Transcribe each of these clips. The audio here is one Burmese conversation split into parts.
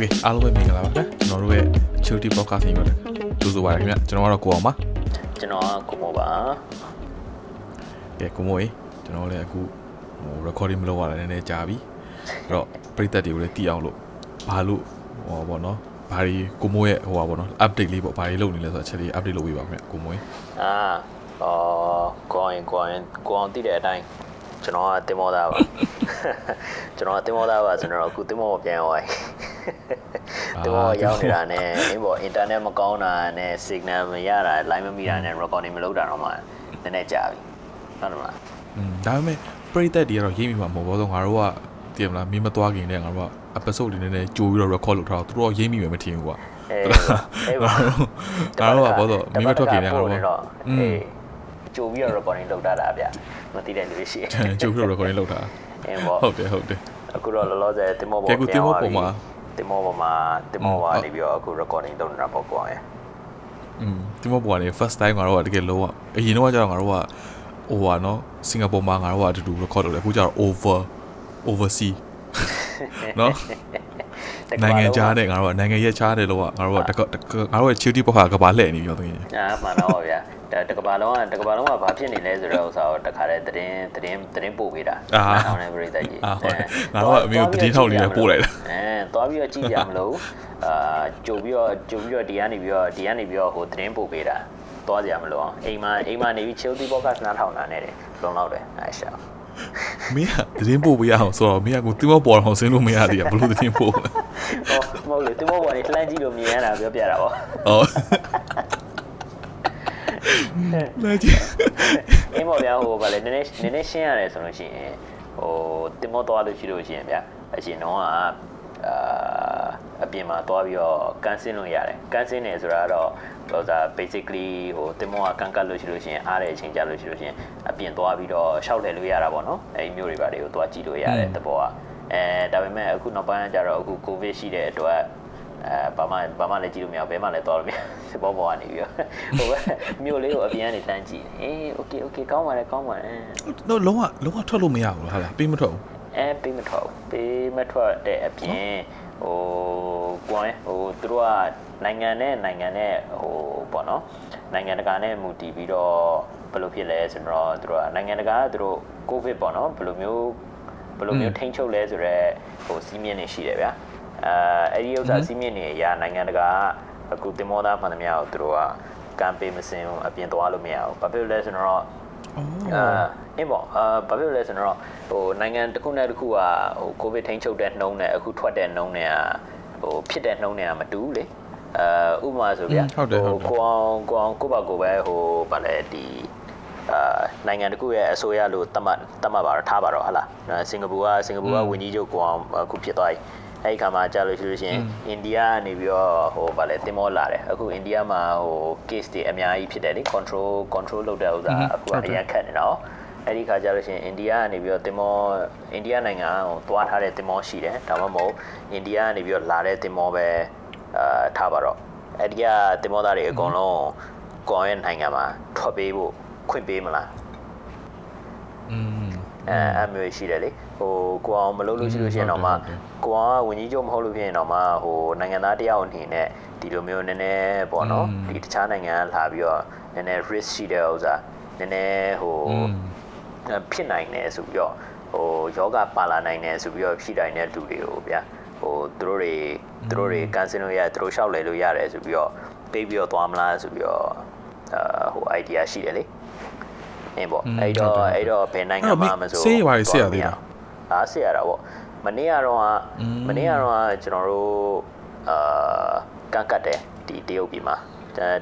Okay အားလုံးပဲမင်္ဂလာပါခင်ဗျကျွန်တော်တို့ရဲ့ Charity Podcast ညီမတွေကြိုဆိုပါရခင်ဗျကျွန်တော်ကတော့ကိုအောင်ပါကျွန်တော်ကကိုမောပါကဲကိုမိုးရေကျွန်တော်လည်းအခုဟို recording မလုပ်ရတာနည်းနည်းကြာပြီအဲ့တော့ပရိသတ်တွေကိုလည်းတည်အောင်လို့ဘာလို့ဟောပေါ့နော်ဘာဒီကိုမိုးရဲ့ဟိုပါပေါ့နော် update လေးပေါ့ဘာတွေလုပ်နေလဲဆိုတော့ချက်လေး update လုပ်ပေးပါခင်ဗျကိုမိုးရေအာအော်ကိုအောင်ကိုအောင်ကိုအောင်သိတဲ့အတိုင်းကျွန်တော်ကတင်မောသားပါကျွန်တော်ကတင်မောသားပါဆိုတော့အခုတင်မောပြန်ရောက်သွားပြီ တင်မောရောက်နေတာနဲ့အင်းပေါ့ internet မကောင်းတာနဲ့ signal မရတာ line မမိတာနဲ့ recording မလုပ်တာတော့မှနည်းနည်းကြာပြီဟုတ်တယ်မလားอืมဒါပေမဲ့ပရိသတ်တွေကတော့ရေးမိမှာမဟုတ်ဘူးဆိုငါတို့ကတည်မလားမင်းမသွားခင်တည်းငါတို့က episode လေးနည်းနည်းကြိုပြီးတော့ record လုပ်ထားတော့သူတို့ကရေးမိမယ်မထင်ဘူးကွာအေးငါတို့ငါတို့ကဘောတော့မင်းမထွက်ခင်တည်းငါတို့ကအေးကြိုပြီးတော့ recording လုပ်တာဗျမသိတဲ့လူတွေရှိတယ်ကြိုပြီးတော့ recording လုပ်ထားအင်းပေါ့ဟုတ်တယ်ဟုတ်တယ်အခုတော့လောလောဆယ်တင်မောပေါ်ကဲအခုတင်မောပေါ်မှာ တင်မောပေါ်မှာတင်မောပါဟုတ်နေပြီးတော့အခု recording လုပ်နေတာပေါ့ကွာရယ်อืมဒီမပေါ်ကနေ first time ငါတို့ကတကယ်လုံးဝအရင်တော့ကျတော့ငါတို့ကဟိုပါနော်စင်ကာပူမှာငါတို့ကအတူတူ record လုပ်တယ်အခုကျတော့ over oversea နော် နိုင်ငံခြားနဲ့ငါတို့ကနိုင်ငံရဲ့ခြားတယ်လို့ကငါတို့ကတကတကငါတို့ရဲ့ charity ပေါ်ကကဘာလှည့်နေပြီတော့တကယ်အာမှန်တော့ပါဗျာဒါတကဘာလုံးကတကဘာလုံးကဘာဖြစ်နေလဲဆိုတော့ဥစ္စာကိုတခါတည်းသတင်းသတင်းသတင်းပို့ပေးတာအာထောင်းနေပြိတ္တကြီးအာဟုတ်တယ်ငါတို့ကအမျိုးသတင်းထောက်လေးနဲ့ပို့လိုက်တာအဲသွားပြီးတော့ကြည့်ကြမလို့အာကြိုပြီးတော့ကြိုပြီးတော့ဒီကနေပြီးတော့ဒီကနေပြီးတော့ဟိုသတင်းပို့ပေးတာသွားကြမလို့အောင်အိမ်မှာအိမ်မှာနေပြီး chill the podcast နားထောင်တာနဲ့တယ်လုံလောက်တယ်အဲရှာ မင်းကသတင်းပို့ပေးရအောင်ဆိုတော့မင်းကကိုတင်မပေါ်အောင်ဆင်းလို့မရသေးဘူးဘလို့သတင်းပို့လဲဟောမဟုတ်လေတင်မောပေါ်နေလှမ်းကြည့်လို့မြင်ရတာပြောပြတာပေါ့ဟောလာကြည့်အင်းမော်ဗျာဟိုဗာလေနည်းနည်းနည်းနည်းရှင်းရတယ်ဆိုလို့ရှိရင်ဟိုတင်မောသွားလို့ရှိလို့ရှိရင်ဗျာအရှင်တော့က အာအပြင်မှာသွားပြီးတော့ကန်ဆင်းလို့ရတယ်ကန်ဆင်းနေဆိုတာကတော့ဟိုဒါ basically ဟိုတင်မောကကန်ကတ်လို့ရှိလို့ရှိရင်အားတဲ့အချိန်ကြာလို့ရှိလို့ရှိရင်အပြင်သွားပြီးတော့ရှောက်တယ်လို့ရတာပေါ့နော်အဲဒီမျိုးတွေပါတွေကိုသွားကြည့်လို့ရတယ်တဘောကအဲဒါပေမဲ့အခုနောက်ပိုင်းကကျတော့အခု covid ရှိတဲ့အတွက်အဲဘာမှဘာမှလည်းကြည့်လို့မရဘူးဘယ်မှလည်းသွားလို့မရဘူးစပေါ်ပေါ်ကနေပြီးတော့ဟိုပဲမြို့လေးကိုအပြင်ကနေတန်းကြည့်အေး okay okay ကောင်းပါတယ်ကောင်းပါတယ်တော့လုံးဝလုံးဝထွက်လို့မရဘူးလားဟာလားပေးမထွက်ဘူး အဲပေးမထွက်ဘူးပေးမထွက်တဲ့အပြင်ဟိုကွန်ဟိုသူတို့ကနိုင်ငံနဲ့နိုင်ငံနဲ့ဟိုပေါ့နော်နိုင်ငံတကာနဲ့မူတည်ပြီးတော့ဘယ်လိုဖြစ်လဲဆိုတော့သူတို့ကနိုင်ငံတကာကသူတို့ကိုဗစ်ပေါ့နော်ဘယ်လိုမျိုးဘယ်လိုမျိုးထိန်းချုပ်လဲဆိုတော့ဟိုစီးမြင့်နေရှိတယ်ဗျာအဲအဲ့ဒီဥစ္စာစီးမြင့်နေအရာနိုင်ငံတကာကအခုတင်မောသားမှန်သမျှကိုသူတို့ကကမ်ပိန်းမစင်ဘူးအပြင်သွားလို့မရဘူးဘာဖြစ်လို့လဲဆိုတော့ အာအင်းပေါ့အာဘာဖြစ်လို့လဲဆိုတော့ဟိုနိုင်ငံတစ်ခုနဲ့တစ်ခုကဟိုကိုဗစ်ထိန်းချုပ်တဲ့နှုံးနဲ့အခုထွက်တဲ့နှုံးနဲ့ကဟိုဖြစ်တဲ့နှုံးနဲ့ကမတူဘူးလေအာဥပမာဆိုဗျာကိုအောင်ကိုအောင်ကိုပါကိုပဲဟိုဗာလဲဒီအာနိုင်ငံတစ်ခုရဲ့အစိုးရလို့တတ်မှတ်တတ်မှတ်ပါတော့ထားပါတော့ဟလားစင်ကာပူကစင်ကာပူကဝန်ကြီးချုပ်ကိုအောင်အခုဖြစ်သွားပြီ အဲ့ဒီခါမှာကြာလို့ရှိလို့ရှိရင်အိန္ဒိယကနေပြီးတော့ဟိုဗာလဲတင်မောလာတယ်အခုအိန္ဒိယမှာဟို case တွေအများကြီးဖြစ်တယ်လေ control control လုပ်တဲ့ဥစ္စာအခုကအရင်ခက်နေတော့အဲ့ဒီခါကျလို့ရှိရင်အိန္ဒိယကနေပြီးတော့တင်မောအိန္ဒိယနိုင်ငံကိုသွားထားတဲ့တင်မောရှိတယ်ဒါမှမဟုတ်အိန္ဒိယကနေပြီးတော့လာတဲ့တင်မောပဲအာထားပါတော့အဲ့ဒီကတင်မောသားတွေအကုန်လုံးကောင်းရဲ့နိုင်ငံမှာထွက်ပေးဖို့ခွင့်ပေးမလားอืม အဲအမျိုးရှိတယ်လေဟိုကိုအောင်မလုပ်လို့ရှိလို့ရှိရင်တော့မှကိုအောင်ကဝင်ကြီးချုပ်မဟုတ်လို့ဖြစ်ရင်တော့မှဟိုနိုင်ငံသားတယောက်အနေနဲ့ဒီလိုမျိုးနည်းနည်းပေါ့နော်ဒီတခြားနိုင်ငံကလာပြီးတော့နည်းနည်း risk ရှိတဲ့ဥစ္စာနည်းနည်းဟိုอืมဖြစ်နိုင်တယ်ဆိုပြီးတော့ဟိုယောဂပါလာနိုင်တယ်ဆိုပြီးတော့ဖြစ်နိုင်တဲ့လူတွေကိုဗျာဟိုသူတို့တွေသူတို့တွေကန်ဆင်လို့ရတယ်သူတို့လျှောက်လဲလို့ရတယ်ဆိုပြီးတော့ပေးပြီးတော့သွားမလားဆိုပြီးတော့အာဟို idea ရှိတယ်လေ အင်းပေါ့အဲ့တော့အဲ့တော့ဘယ်နိုင်ငံမှာမဆိုဆေးရွာတွေဆေးရသေးတာအားဆေးရတာပေါ့မနေ့ကတော့မနေ့ကတော့ကျွန်တော်တို့အာကန်ကတ်တယ်ဒီတရုတ်ပြည်မှာ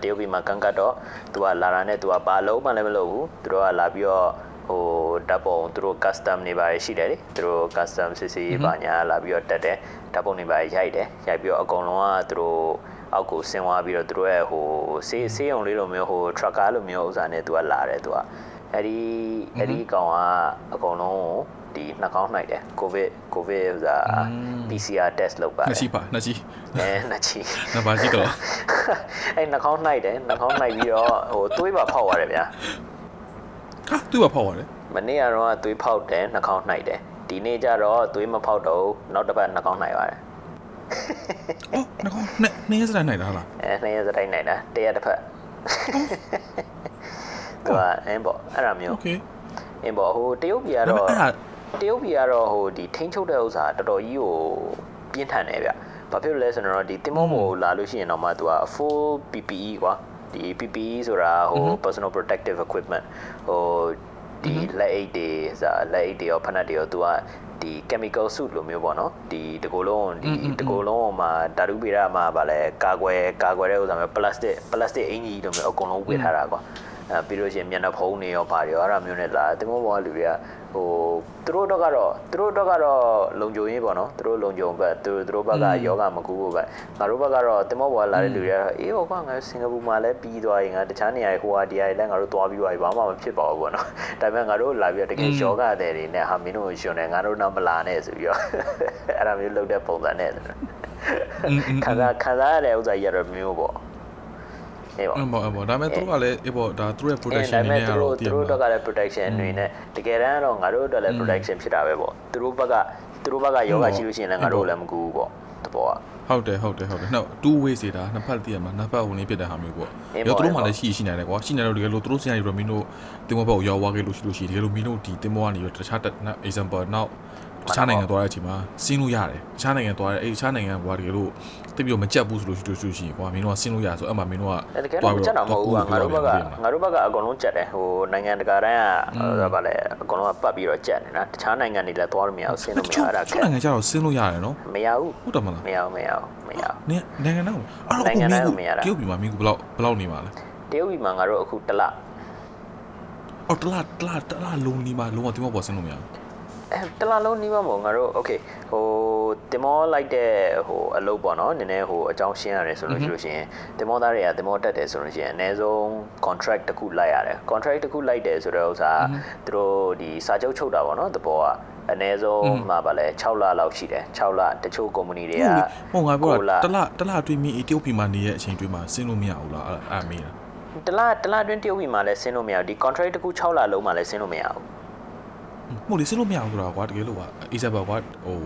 တရုတ်ပြည်မှာကန်ကတ်တော့သူကလာတာနဲ့သူကဘာလုံးမှလည်းမလုပ်ဘူးသူတို့ကလာပြီးတော့ဟိုဓာတ်ပုံသူတို့ custom နေပါရှိတယ်လေသူတို့ custom စစ်စစ်ပါညာလာပြီးတော့တက်တယ်ဓာတ်ပုံနေပါရိုက်တယ်ရိုက်ပြီးတော့အကုန်လုံးကသူတို့အောက်ကိုဆင်းသွားပြီးတော့သူတို့ရဲ့ဟိုဆေးဆေးရုံလေးလိုမျိုးဟို trucker လိုမျိုးဥစ္စာနဲ့သူကလာတယ်သူက အဲ့ဒီအဲ့ဒီကောင်ကအကုန်လုံးကိုဒီနှာခေါင်းနှိုက်တယ်ကိုဗစ်ကိုဗစ်ဥစ္စာ PCR test လုပ်ပါတနှစ်ယ်ချီပါနှစ်ချီအဲနှစ်ချီနှစ်ပါရှိတော့အဲ့နှာခေါင်းနှိုက်တယ်နှာခေါင်းနှိုက်ပြီးတော့ဟိုသွေးပါဖောက်ရတယ်ဗျာဟာသူ့ဘာဖောက်ရတယ်မနေ့ကတော့သွေးဖောက်တယ်နှာခေါင်းနှိုက်တယ်ဒီနေ့ကျတော့သွေးမဖောက်တော့ဘူးနောက်တစ်ပတ်နှာခေါင်းနှိုက်ပါတယ်အော်ငါနဲ့နေစတိုင်းနိုင်တာလားအဲနှစ်ရက်စတိုင်းနိုင်တာတရက်တစ်ဖက် သူကအင်းပေါ့အဲ့ဒါမျိုးအင်းပေါ့ဟိုတရုတ်ပြည်ကတော့တရုတ်ပြည်ကတော့ဟိုဒီထိန်းချုပ်တဲ့ဥစ္စာတော်တော်ကြီးကိုပြင်းထန်တယ်ဗျဘာဖြစ်လို့လဲဆိုတော့ဒီတင်မုံမို့လာလို့ရှိရင်တော့မှသူက full PPE ကွာဒီ PPE ဆိုတာဟို personal protective equipment ဟိုဒီလက်အိတ်တွေစာလက်အိတ်တွေရောဖနက်တွေရောသူကဒီ chemical suit လိုမျိုးပေါ့နော်ဒီတကိုယ်လုံးဒီတကိုယ်လုံးမှာဓာတုပေရမှာဗာလဲကာကွယ်ကာကွယ်တဲ့ဥစ္စာမျိုး plastic plastic အင်ကြီးလိုမျိုးအကုန်လုံးဝေထားတာကွာ ပြီးလို့ရှိရင်မျက်နှာဖုံးတွေရောဘာတွေရောအဲ့ဒါမျိုးနဲ့လာတင်မောဘောကလူတွေကဟိုသူတို့တော့ကတော့သူတို့တော့ကတော့လုံခြုံရေးပေါ့နော်သူတို့လုံခြုံဘက်သူတို့သူတို့ဘက်ကယောဂမကူဖို့ပဲငါတို့ဘက်ကတော့တင်မောဘောကလာတဲ့လူတွေကတော့အေးဟောကငါစင်ကာပူမှာလည်းပြီးသွားရင်ငါတခြားနေရာဟိုဟာဒီဟာလည်းငါတို့သွားပြီးသွားပြီဘာမှမဖြစ်ပါဘူးပေါ့နော်ဒါပေမဲ့ငါတို့လာပြီးတော့တကယ်ယောဂတဲ့တွေနဲ့ဟာမင်းတို့ရှင်နေငါတို့တော့မလာနဲ့ဆိုပြီးတော့အဲ့ဒါမျိုးလုပ်တဲ့ပုံစံနဲ့ခံစားခံစားရတဲ့ဥစ္စာကြီးရတော့မျိုးပေါ့ အေးပေါ့အဲ့ပေါ့အဲ့ပေါ့ဒါပေမဲ့သူတို့ကလည်းအေးပေါ့ဒါသူတို့ရဲ့ protection အဲနေဒါပေမဲ့သူနဲ့ကတော့တို့တည်သူရတို့မှာတော့ကလည်း protection အနေနဲ့တကယ်တမ်းတော့ငါတို့အတွက်လည်း protection ဖြစ်တာပဲပေါ့သူတို့ဘက်ကသူတို့ဘက်ကယောဂရှိလို့ရှိရင်လည်းငါတို့လည်းမကူဘူးပေါ့တဘောကဟုတ်တယ်ဟုတ်တယ်ဟုတ်တယ်နောက် two way စီတာနှစ်ဖက်တည်ရမှာနှစ်ဖက်ဟိုနေဖြစ်တဲ့ဟာမျိုးပေါ့အေးရောပေါ့သူတို့မှအေးပေါ့လည်းရှိရှိနေတယ်ကွာရှိနေတော့တကယ်လို့သူတို့စီကနေတော့မင်းတို့တင်မောဘက်ကိုရောက်သွားခဲ့လို့ရှိလို့ရှိရင်တကယ်လို့မင်းတို့ဒီတင်မောကနေတော့တခြားတက် example နောက် တခြားနိုင်ငံသွားတဲ့အချိန်မှာစီးလို့ရတယ်တခြားနိုင်ငံသွားတယ်အဲ့တခြားနိုင်ငံကွာတကယ်လို့တိပြီးတော့မကြက်ဘူးဆိုလို့ရှိလို့ရှိရင်ကွာမင်းတို့ကဆင်းလို့ရဆိုအဲ့မှာမင်းတို့ကအဲတကယ်တော့ကြက်တော့မဟုတ်ဘူးကငါတို့ဘက်ကငါတို့ဘက်ကအကုန်လုံးကြက်တယ်ဟိုနိုင်ငံတကာတိုင်းကဟိုဗာလဲအကုန်လုံးကပတ်ပြီးတော့ကြက်နေတာတခြားနိုင်ငံတွေလည်းသွားလို့မရဘူးဆင်းလို့မရအဲ့ဒါတခြားနိုင်ငံကျတော့ဆင်းလို့ရတယ်နော်မရဘူးဟုတ်တယ်မလားမရဘူးမရဘူးမရဘူးနင်နိုင်ငံတော့အဲ့တော့နိုင်ငံတိုင်းကိုကိုမရတာတရုတ်ပြည်မှာမင်းကဘယ်လောက်ဘယ်လောက်နေမှာလဲတရုတ်ပြည်မှာငါတို့အခုတစ်လအော်တလားတလားတလားလုံးနေမှာလုံးဝတင်မောပေါ်ဆင်းလို့မရဘူးအဲ တလလုံးနီးပါမို့ငါတို့ okay ဟိုတင်မောလိုက်တဲ့ဟိုအလုပ်ပေါ့နော်နည်းနည်းဟိုအကြောင်းရှင်းရတယ်ဆိုလို့ရှိလို့ရှိရင်တင်မောသားတွေကတင်မောတက်တယ်ဆိုလို့ရှိရင်အနည်းဆုံး contract တစ်ခုလိုက်ရတယ် contract တစ်ခုလိုက်တယ်ဆိုတော့ဥစားသူတို့ဒီစာချုပ်ချုပ်တာပေါ့နော်သဘောကအနည်းဆုံးမှာပါလဲ6လလောက်ရှိတယ်6လတချို့ company တွေကဟုတ်ငါပြောတာတလတလအတွင်းမိအတူပြီမှာနေတဲ့အချိန်တွင်းမှာဆင်းလို့မရဘူးလားအဲ့အမေးတာတလတလအတွင်းတရုတ်ပြည်မှာလည်းဆင်းလို့မရဘူးဒီ contract တစ်ခု6လလုံးမှာလည်းဆင်းလို့မရဘူး မဟုတ်လေဆင်းလို့မရဘူးဆိုတာကွာတကယ်လို့ကအီဇာဘကွာဟို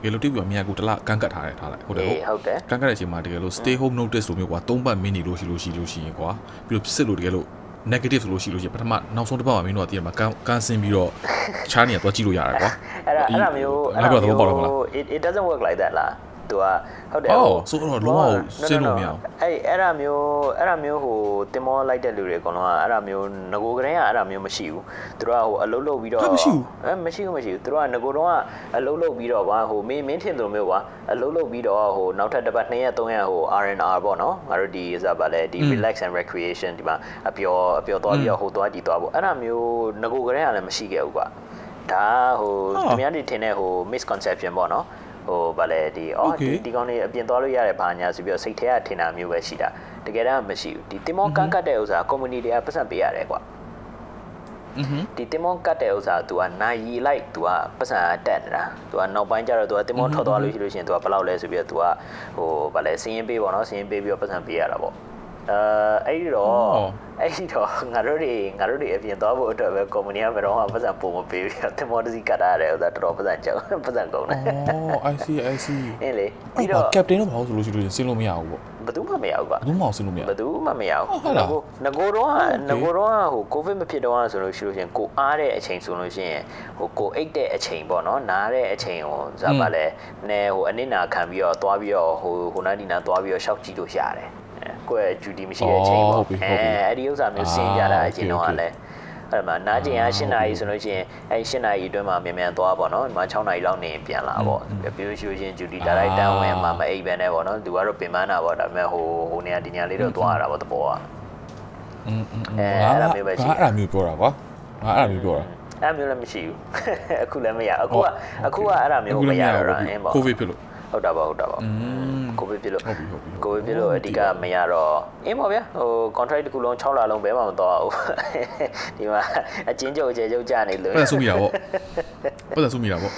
တကယ်လို့တရုတ်ပြည်မှာမြန်ကူတလားကန့်ကတ်ထားတယ်ထားလိုက်ဟုတ်တယ်ဟုတ်အေးဟုတ်တယ်ကန့်ကတ်တဲ့အချိန်မှာတကယ်လို့ stay home notice လို့မျိုးကွာ၃ပတ်မင်းနေလို့ရှိလို့ရှိလို့ရှိရင်ကွာပြီးတော့စစ်လို့တကယ်လို့ negative ဆိုလို့ရှိလို့ရှိရင်ပထမနောက်ဆုံးတစ်ပတ်မှာမင်းတို့ကတည်ရမှာကန်းကန်းဆင်းပြီးတော့ချားနေရသွားကြည့်လို့ရတယ်ကွာအဲ့ဒါအဲ့ဒါမျိုးငါပြောတော့ဘောက်တော့မလား it it doesn't work like that လား သူကဟုတ်တယ်အော်ဟိုဆိုတော့လုံးဝဆင်းလို့မရဘူးအဲ့အဲ့ဒါမျိုးအဲ့ဒါမျိုးဟိုတင်မောလိုက်တဲ့လူတွေအကုန်လုံးကအဲ့ဒါမျိုးငကိုကလေးကအဲ့ဒါမျိုးမရှိဘူးသူတို့ကဟိုအလုံးလုံးပြီးတော့ဟာမရှိဘူးအဲမရှိဘူးမရှိဘူးသူတို့ကငကိုတော့ကအလုံးလုံးပြီးတော့ကွာဟိုမင်းမင်းထင်တယ်လို့မျိုးကွာအလုံးလုံးပြီးတော့ဟိုနောက်ထပ်တစ်ပတ်2ရက်3ရက်ဟို R&R ပေါ့နော်ငါတို့ဒီစပါလဲဒီ relax and recreation ဒီမှာအပျော်အပျော်သွားပြီးတော့ဟိုသွားကြည့်သွားပေါ့အဲ့ဒါမျိုးငကိုကလေးကလည်းမရှိခဲ့ဘူးကွာဒါဟိုဟာသူများတွေထင်တဲ့ဟို misconception ပေါ့နော် ဟိုဗာလဲဒီအော် Okay. ဒီဒီကောင်တွေအပြင်သွားလို့ရတယ်ဘာညာဆိုပြီးတော့စိတ်ထဲကထင်တာမျိုးပဲရှိတာတကယ်တမ်းမရှိဘူးဒီတင်မောကန့်ကတ်တဲ့ဥစ္စာ community တွေကပတ်စံပေးရတယ်ကွာ อือဟึ ဒီတင်မောကတ်တဲ့ဥစ္စာ तू ကနိုင်ရီလိုက် तू ကပတ်စံတက်နေတာ तू ကနောက်ပိုင်းကျတော့ तू ကတင်မောထွက်သွားလို့ရှိလို့ရှိရင် तू ကဘယ်လောက်လဲဆိုပြီးတော့ तू ကဟိုဗာလဲစင်းရင်ပေးပေါ့နော်စင်းရင်ပေးပြီးတော့ပတ်စံပေးရတာပေါ့ အဲအဲ့ဒီတော့အော်အဲ့ဒီတော့ငါတို့တွေငါတို့တွေအပြင်သွားဖို့အတွက်ပဲ company ကဘယ်တော့မှပတ်စံပုံမပေးဘူးတင်မောတစ်စီးကတ်ရတယ်ဥစ္စာတော်တော်ပတ်စံကြောက်ပတ်စံကုန်တယ်အော် I see I see အင်းလေပြီးပြီးတော့တော့ captain တော့ဘာလို့ဆိုလို့ရှိလို့ရှရင်ဆင်းလို့မရဘူးပေါ့ဘယ်သူမှမရဘူးကွာဘူးမှအောင်ဆင်းလို့မရဘယ်သူမှမရဘူးဟုတ်လားငကိုငကိုတော့ Okay. ငကိုတော့ဟိုကိုဗစ်မဖြစ်တော့ဆိုလို့ရှိလို့ရှရင်ကိုအားတဲ့အချိန်ဆိုလို့ရှိရင်ဟိုကိုအိတ်တဲ့အချိန်ပေါ့နော်နားတဲ့အချိန်ဟိုဇာပါလဲနဲဟိုအနစ်နာခံပြီးတော့သွားပြီးတော့ဟိုဟိုနာဒီနာသွားပြီးတော့ရှောက်ကြည့်လို့ရတယ် ကွက် duty မရှိတဲ့အချိန်ပေါ့အဲအဲ့ဒီဥစ္စာမျိုးစင်ကြတာအရင်တော့လည်းအဲ့မှာနားကျင်ရ8နာရီဆိုလို့ရှိရင်အဲ့8နာရီအတွင်းမှာမြန်မြန်သွားပေါ့နော်ဒီမှာ6နာရီလောက်နေပြန်လာပေါ့ပြီးလို့ရှိရင်ဂျူတီဒါလိုက်တန်းဝင်မှာမအိပ်ပဲနဲ့ပေါ့နော်သူကတော့ပင်ပန်းတာပေါ့ဒါပေမဲ့ဟိုဟိုနေရာဒီနေရာလေးတော့သွားရတာပေါ့တဘောကอืมအဲအဲ့ဒါမျိုးပဲရှိတယ်အဲ့ဒါမျိုးပြောတာကွာငါအဲ့ဒါမျိုးပြောတာအဲ့မျိုးလည်းမရှိဘူးအခုလည်းမရအခုကအခုကအဲ့ဒါမျိုးမရတော့ဘူးကိုဗစ်ဖြစ်လို့ ဟုတ်တာပါဟုတ်တာပါอืมကိုဗစ်ဖြစ်လို့ဟုတ်ပြီဟုတ်ပြီကိုဗစ်ဖြစ်လို့အဓိကမရတော့အင်းပေါ့ဗျာဟို contract တစ်ခုလုံး6လလုံးဘယ်မှမတော့ဘူးဒီမှာအချင်းချုပ်အကျဲချုပ်ကြနေလို့ပတ်သက်ဆုမိတာပေါ့ပတ်သက်ဆုမိတာပေါ့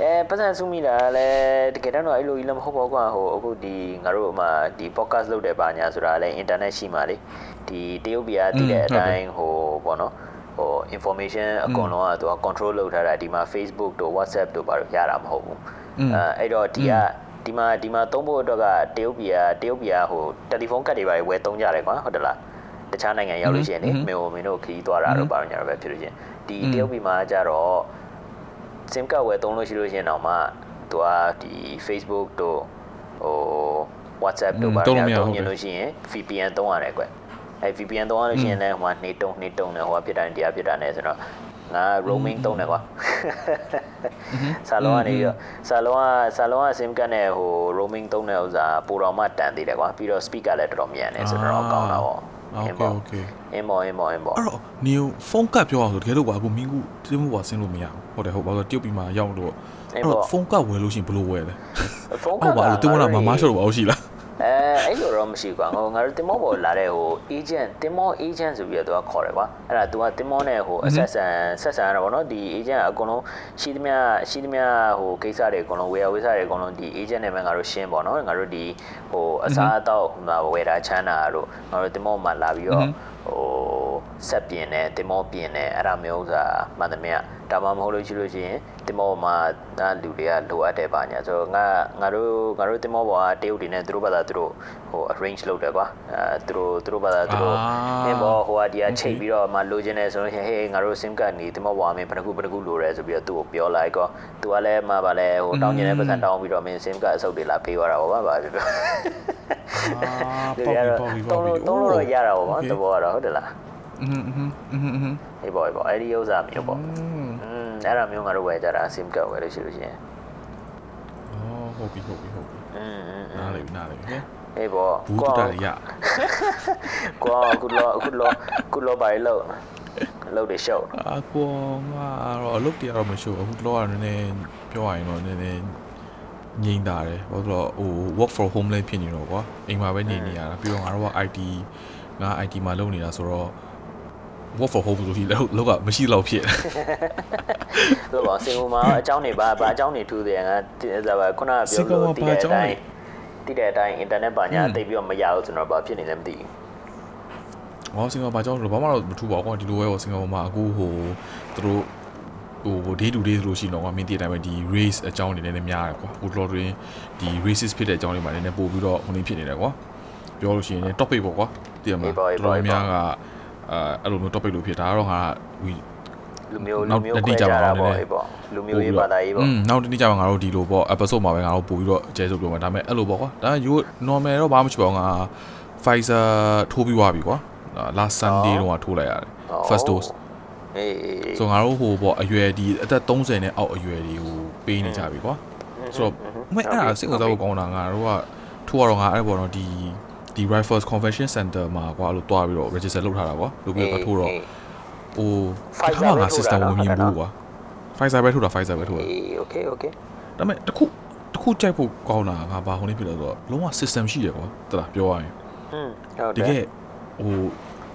အဲပတ်စံစုမိတာလည်းတကယ်တော့အဲ့လိုကြီးလည်းမဟုတ်ပါဘူးကွာဟိုအခုဒီငါတို့အမှဒီ podcast လုပ်တယ်ပါညာဆိုတာလည်း internet ရှိမှလေဒီတရုတ်ပြည်ကတည်တဲ့အတိုင်းဟိုပေါ့နော်ဟို information အကုန်လုံးကသူက control လုပ်ထားတာဒီမှာ Facebook တို့ WhatsApp တို့ဘာလို့ရတာမဟုတ်ဘူး အဲအဲ့တော့ဒီကဒီမှာဒီမှာသုံးဖို့အတွက်ကတရုတ်ပြည်ကတရုတ်ပြည်ကဟိုတယ်လီဖုန်းကတ်တွေပါဝယ်သုံးကြတယ်ကွာဟုတ်တယ်လားတခြားနိုင်ငံရောက်လို့ရှိရင်လေမင်းတို့မင်းတို့ခရီးသွားတာတော့ပါညာတော့ပဲဖြစ်လို့ရှိရင်ဒီတရုတ်ပြည်မှာကျတော့ SIM ကတ်ဝယ်သုံးလို့ရှိလို့ရှိရင်တော့မှသူကဒီ Facebook တို့ဟို WhatsApp တို့ပါညာသုံးရင်လို့ရှိရင် VPN သုံးရတယ်ကွအဲ VPN သုံးရလို့ရှိရင်လည်းဟိုနေတုံနေတုံနဲ့ဟိုဖြစ်တိုင်းတရားဖြစ်တာနဲ့ဆိုတော့ ငါ roaming သုံးတယ်ကွာဆာလောကနေပြီးတော့ဆာလောကဆာလောက SIM ကတ်နဲ့ဟို roaming သုံးတဲ့ဥစ္စာပိုတော်မှတန်သေးတယ်ကွာပြီးတော့ speaker လည်းတော်တော်မြန်တယ်ဆိုတော့ကောင်းတာပေါ့ โอเคโอเค အင်းမော်အင်းမော်အင်းမော် အဲ့တော့ new phone ကတ်ပြောအောင်ဆိုတကယ်လို့ပါအခုမင်းကူတင်းမှုပါဆင်းလို့မရဘူးဟုတ်တယ်ဟုတ်ပါတော့တရုတ်ပြည်မှာရောက်လို့အဲ့တော့ phone ကတ်ဝယ်လို့ရှိရင်ဘယ်လိုဝယ်လဲ ဖုန်းက ဟုတ်ပါလို့တင်းမတော့မမရှော့လို့အောင်ရှိလား အဲအဲ့လိုတော့မရှိဘူးကွာငါငါတို့တင်မောပေါ်လာတဲ့ဟို agent တင်မော agent ဆိုပြီးတော့သူကခေါ်တယ်ကွာအဲ့ဒါ तू ကတင်မောနဲ့ဟိုအဆက်ဆံဆက်ဆံရတာပေါ့နော်ဒီ agent ကအကုန်လုံးရှိသမျှရှိသမျှဟိုကိစ္စတွေအကုန်လုံးဝယ်ဝယ်စားတွေအကုန်လုံးဒီ agent နဲ့ပဲငါတို့ရှင်းပေါ့နော်ငါတို့ဒီဟိုအစားအသောက်ဟိုဝယ်တာချမ်းတာတို့ငါတို့တင်မောမှာလာပြီးတော့ဟို ဆက်ပြင်းတယ်တင်မောပြင်းတယ်အဲ့ဒါမျိုးဥစားမှန်သမျှဒါမှမဟုတ်လို့ရှိလို့ရှိရင်တင်မောမှာဒါလူတွေကလိုအပ်တယ်ပါညာဆိုတော့ငါငါတို့ငါတို့တင်မောပေါ်ကတရုတ်တွေနဲ့သူတို့ဘာသာသူတို့ဟို arrange လုပ်တယ်ကွာအဲသူတို့သူတို့ဘာသာသူတို့အင်းဘောဟိုကဒီကချိန်ပြီးတော့မှလိုချင်တယ်ဆိုလို့ရှိရင်ဟေးငါတို့ sim card နေတင်မောပေါ်မှာမင်းဘယ်နှခုဘယ်နှခုလိုတယ်ဆိုပြီးတော့သူ့ကိုပြောလိုက်ကောသူကလည်းမှဗာလဲဟိုတောင်းကျင်တဲ့ပတ်စံတောင်းပြီးတော့မင်း sim card အစုပ်တွေလာပေးသွားတာပေါ့ဗျာဘာဖြစ်ပြောအာပေါက်ပြီပေါက်ပြီပေါက်ပြီတုံးလို့တော့ရတာပေါ့ဗျာသဘောကတော့ဟုတ်တယ်လား อืมอืมอืมอืม ဟေးပေါ့ဟေးပေါ့အဲ့ဒီဥစ္စာမျိုးပေါ့อืมအဲ့ဒါမျိုးငါတို့ဝယ်ကြတာ sim card ဝယ်လို့ရှိလို့ရှိရင် အော်ဟုတ်ပြီဟုတ်ပြီဟုတ်ပြီ อืมอืม နားလေနားလေဟဲ့ ဟေးပေါ့ ဘူးတူတာရ ကွာအခုလောအခုလောအခုလောပါလို့လို့တွေရှုပ် အကွန်ကတော့အလုပ်တရားတော့မရှိဘူးအခုတော့ကနည်းနည်းပြောရရင်တော့နည်းနည်းငြိမ်တာတယ်ဘာလို့လဲဟို work from home လည်းဖြစ်နေတော့ကွာအိမ်မှာပဲနေနေရတာပြီးတော့ငါတို့က IT ငါ IT မှာလုပ်နေတာဆိုတော့ work from home ဆိုလို့လောက်ကမရှိတော့ဖြစ်လို့ပါစင်ဟိုမှာအကြောင်းတွေပါဘာအကြောင်းတွေထူးတယ်ငါဒါပါခုနကပြောလို့တည်တဲ့အတိုင်းတည်တဲ့အတိုင်း internet ပါညာတိတ်ပြီးတော့မရဘူးဆိုတော့ဘာဖြစ်နေလဲမသိဘူး။ဟောစင်ကာဘာကြောင့်လို့ဘာမှတော့မထူပါဘူးကွာဒီလိုပဲဟောစင်ကာဘာမှာအခုဟိုသူတို့ဟို day to day ဆိုလို့ရှိရင်တော့ကွာမင်းတည်တဲ့အတိုင်းပဲဒီ race အကြောင်းတွေနည်းနည်းများတယ်ကွာဟိုတော်တွင်ဒီ racist ဖြစ်တဲ့အကြောင်းတွေမှာနည်းနည်းပို့ပြီးတော့ဟိုနေဖြစ်နေတယ်ကွာပြောလို့ရှိရင် topic ပေါ့ကွာတည်ရမလားတော်တော်များက အဲအဲ့လိုမျိုး topic လို့ဖြစ်ဒါကတော့ငါ we လူမျိုးလူမျိုးခွဲကြတာပေါ့ဟေးပေါ့လူမျိုးရေးဘာသာရေးပေါ့อืมနောက်တစ်နေ့ကျမှငါတို့ဒီလိုပေါ့ episode မှာပဲငါတို့ပို့ပြီးတော့အကျဲစုပ်ပြောမှာဒါပေမဲ့အဲ့လိုပေါ့ကွာဒါ you normal တော့ဘာမှမရှိပါဘူးငါ Pfizer ထိုးပြီးသွားပြီကွာ last Sunday တော့ထိုးလိုက်ရတယ် first dose အေးဆိုတော့ငါတို့ဟိုပေါ့အရွယ်ဒီအသက်30နဲ့အောက်အရွယ်တွေကိုပေးနေကြပြီကွာဆိုတော့မအဲ့ဒါစိတ်ဝင်စားဖို့ကောင်းတာငါတို့ကထိုးရတော့ငါအဲ့ပေါ်တော့ဒီ ဒီ Rifles Convention Center မှာကွာလို့တွားပြီးတော့ register လုပ်ထားတာကွာလုပ်ပြီးတော့ထိုးတော့ဟိုတစ်ခါမှငါ system ကိုမမြင်ဘူးကွာ Pfizer ပဲထိုးတာ Pfizer ပဲထိုးတာအေး okay okay ဒါပေမဲ့တခုတခုကြိုက်ဖို့ကောင်းတာငါဘာဟိုနေဖြစ်လဲဆိုတော့လုံးဝ system ရှိတယ်ကွာတလားပြောရရင်อืมဟုတ်တတယ်ကယ်ဟို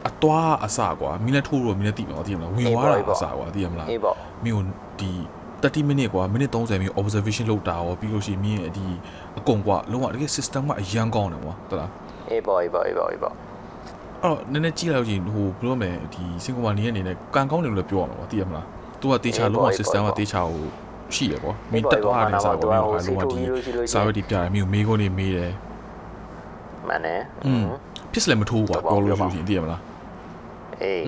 အသွားအစကွာမင်းလည်းထိုးတော့မင်းလည်းတိမှာသိရမလားဝင်သွားတာအစကွာသိရမလားအေးပေါ့မင်းကိုဒီ30 minute ကွာမိနစ်30မိနစ် observation လုပ်တာရောပြီးလို့ရှိရင်မင်းရဲ့ဒီအကုန်ကွာလုံးဝတကယ် system ကအရန်ကောင်းတယ်ကွာတလား အေးပေါ့အေးပေါ့အေးပေါ့အေးပေါ့အဲ့တော့နည်းနည်းကြည့်လိုက်လို့ရှိရင်ဟိုဘယ်လိုမလဲဒီစင်ကာပူနေရဲ့အနေနဲ့ကန်ကောင်းတယ်လို့လည်းပြောရမှာကွာသိရမလားသူကတေချာလုံးဝ system ကတေချာကိုရှိရကွာမင်းတက်သွားတဲ့စာကွာမင်းကလုံးဝဒီစာရွက်ဒီပြတယ်မင်းကိုမေးခွန်းနေမေးတယ်မှန်တယ်อืมဖြစ်စလည်းမထိုးကွာပြောလို့ရှိရင်သိရမလား အေး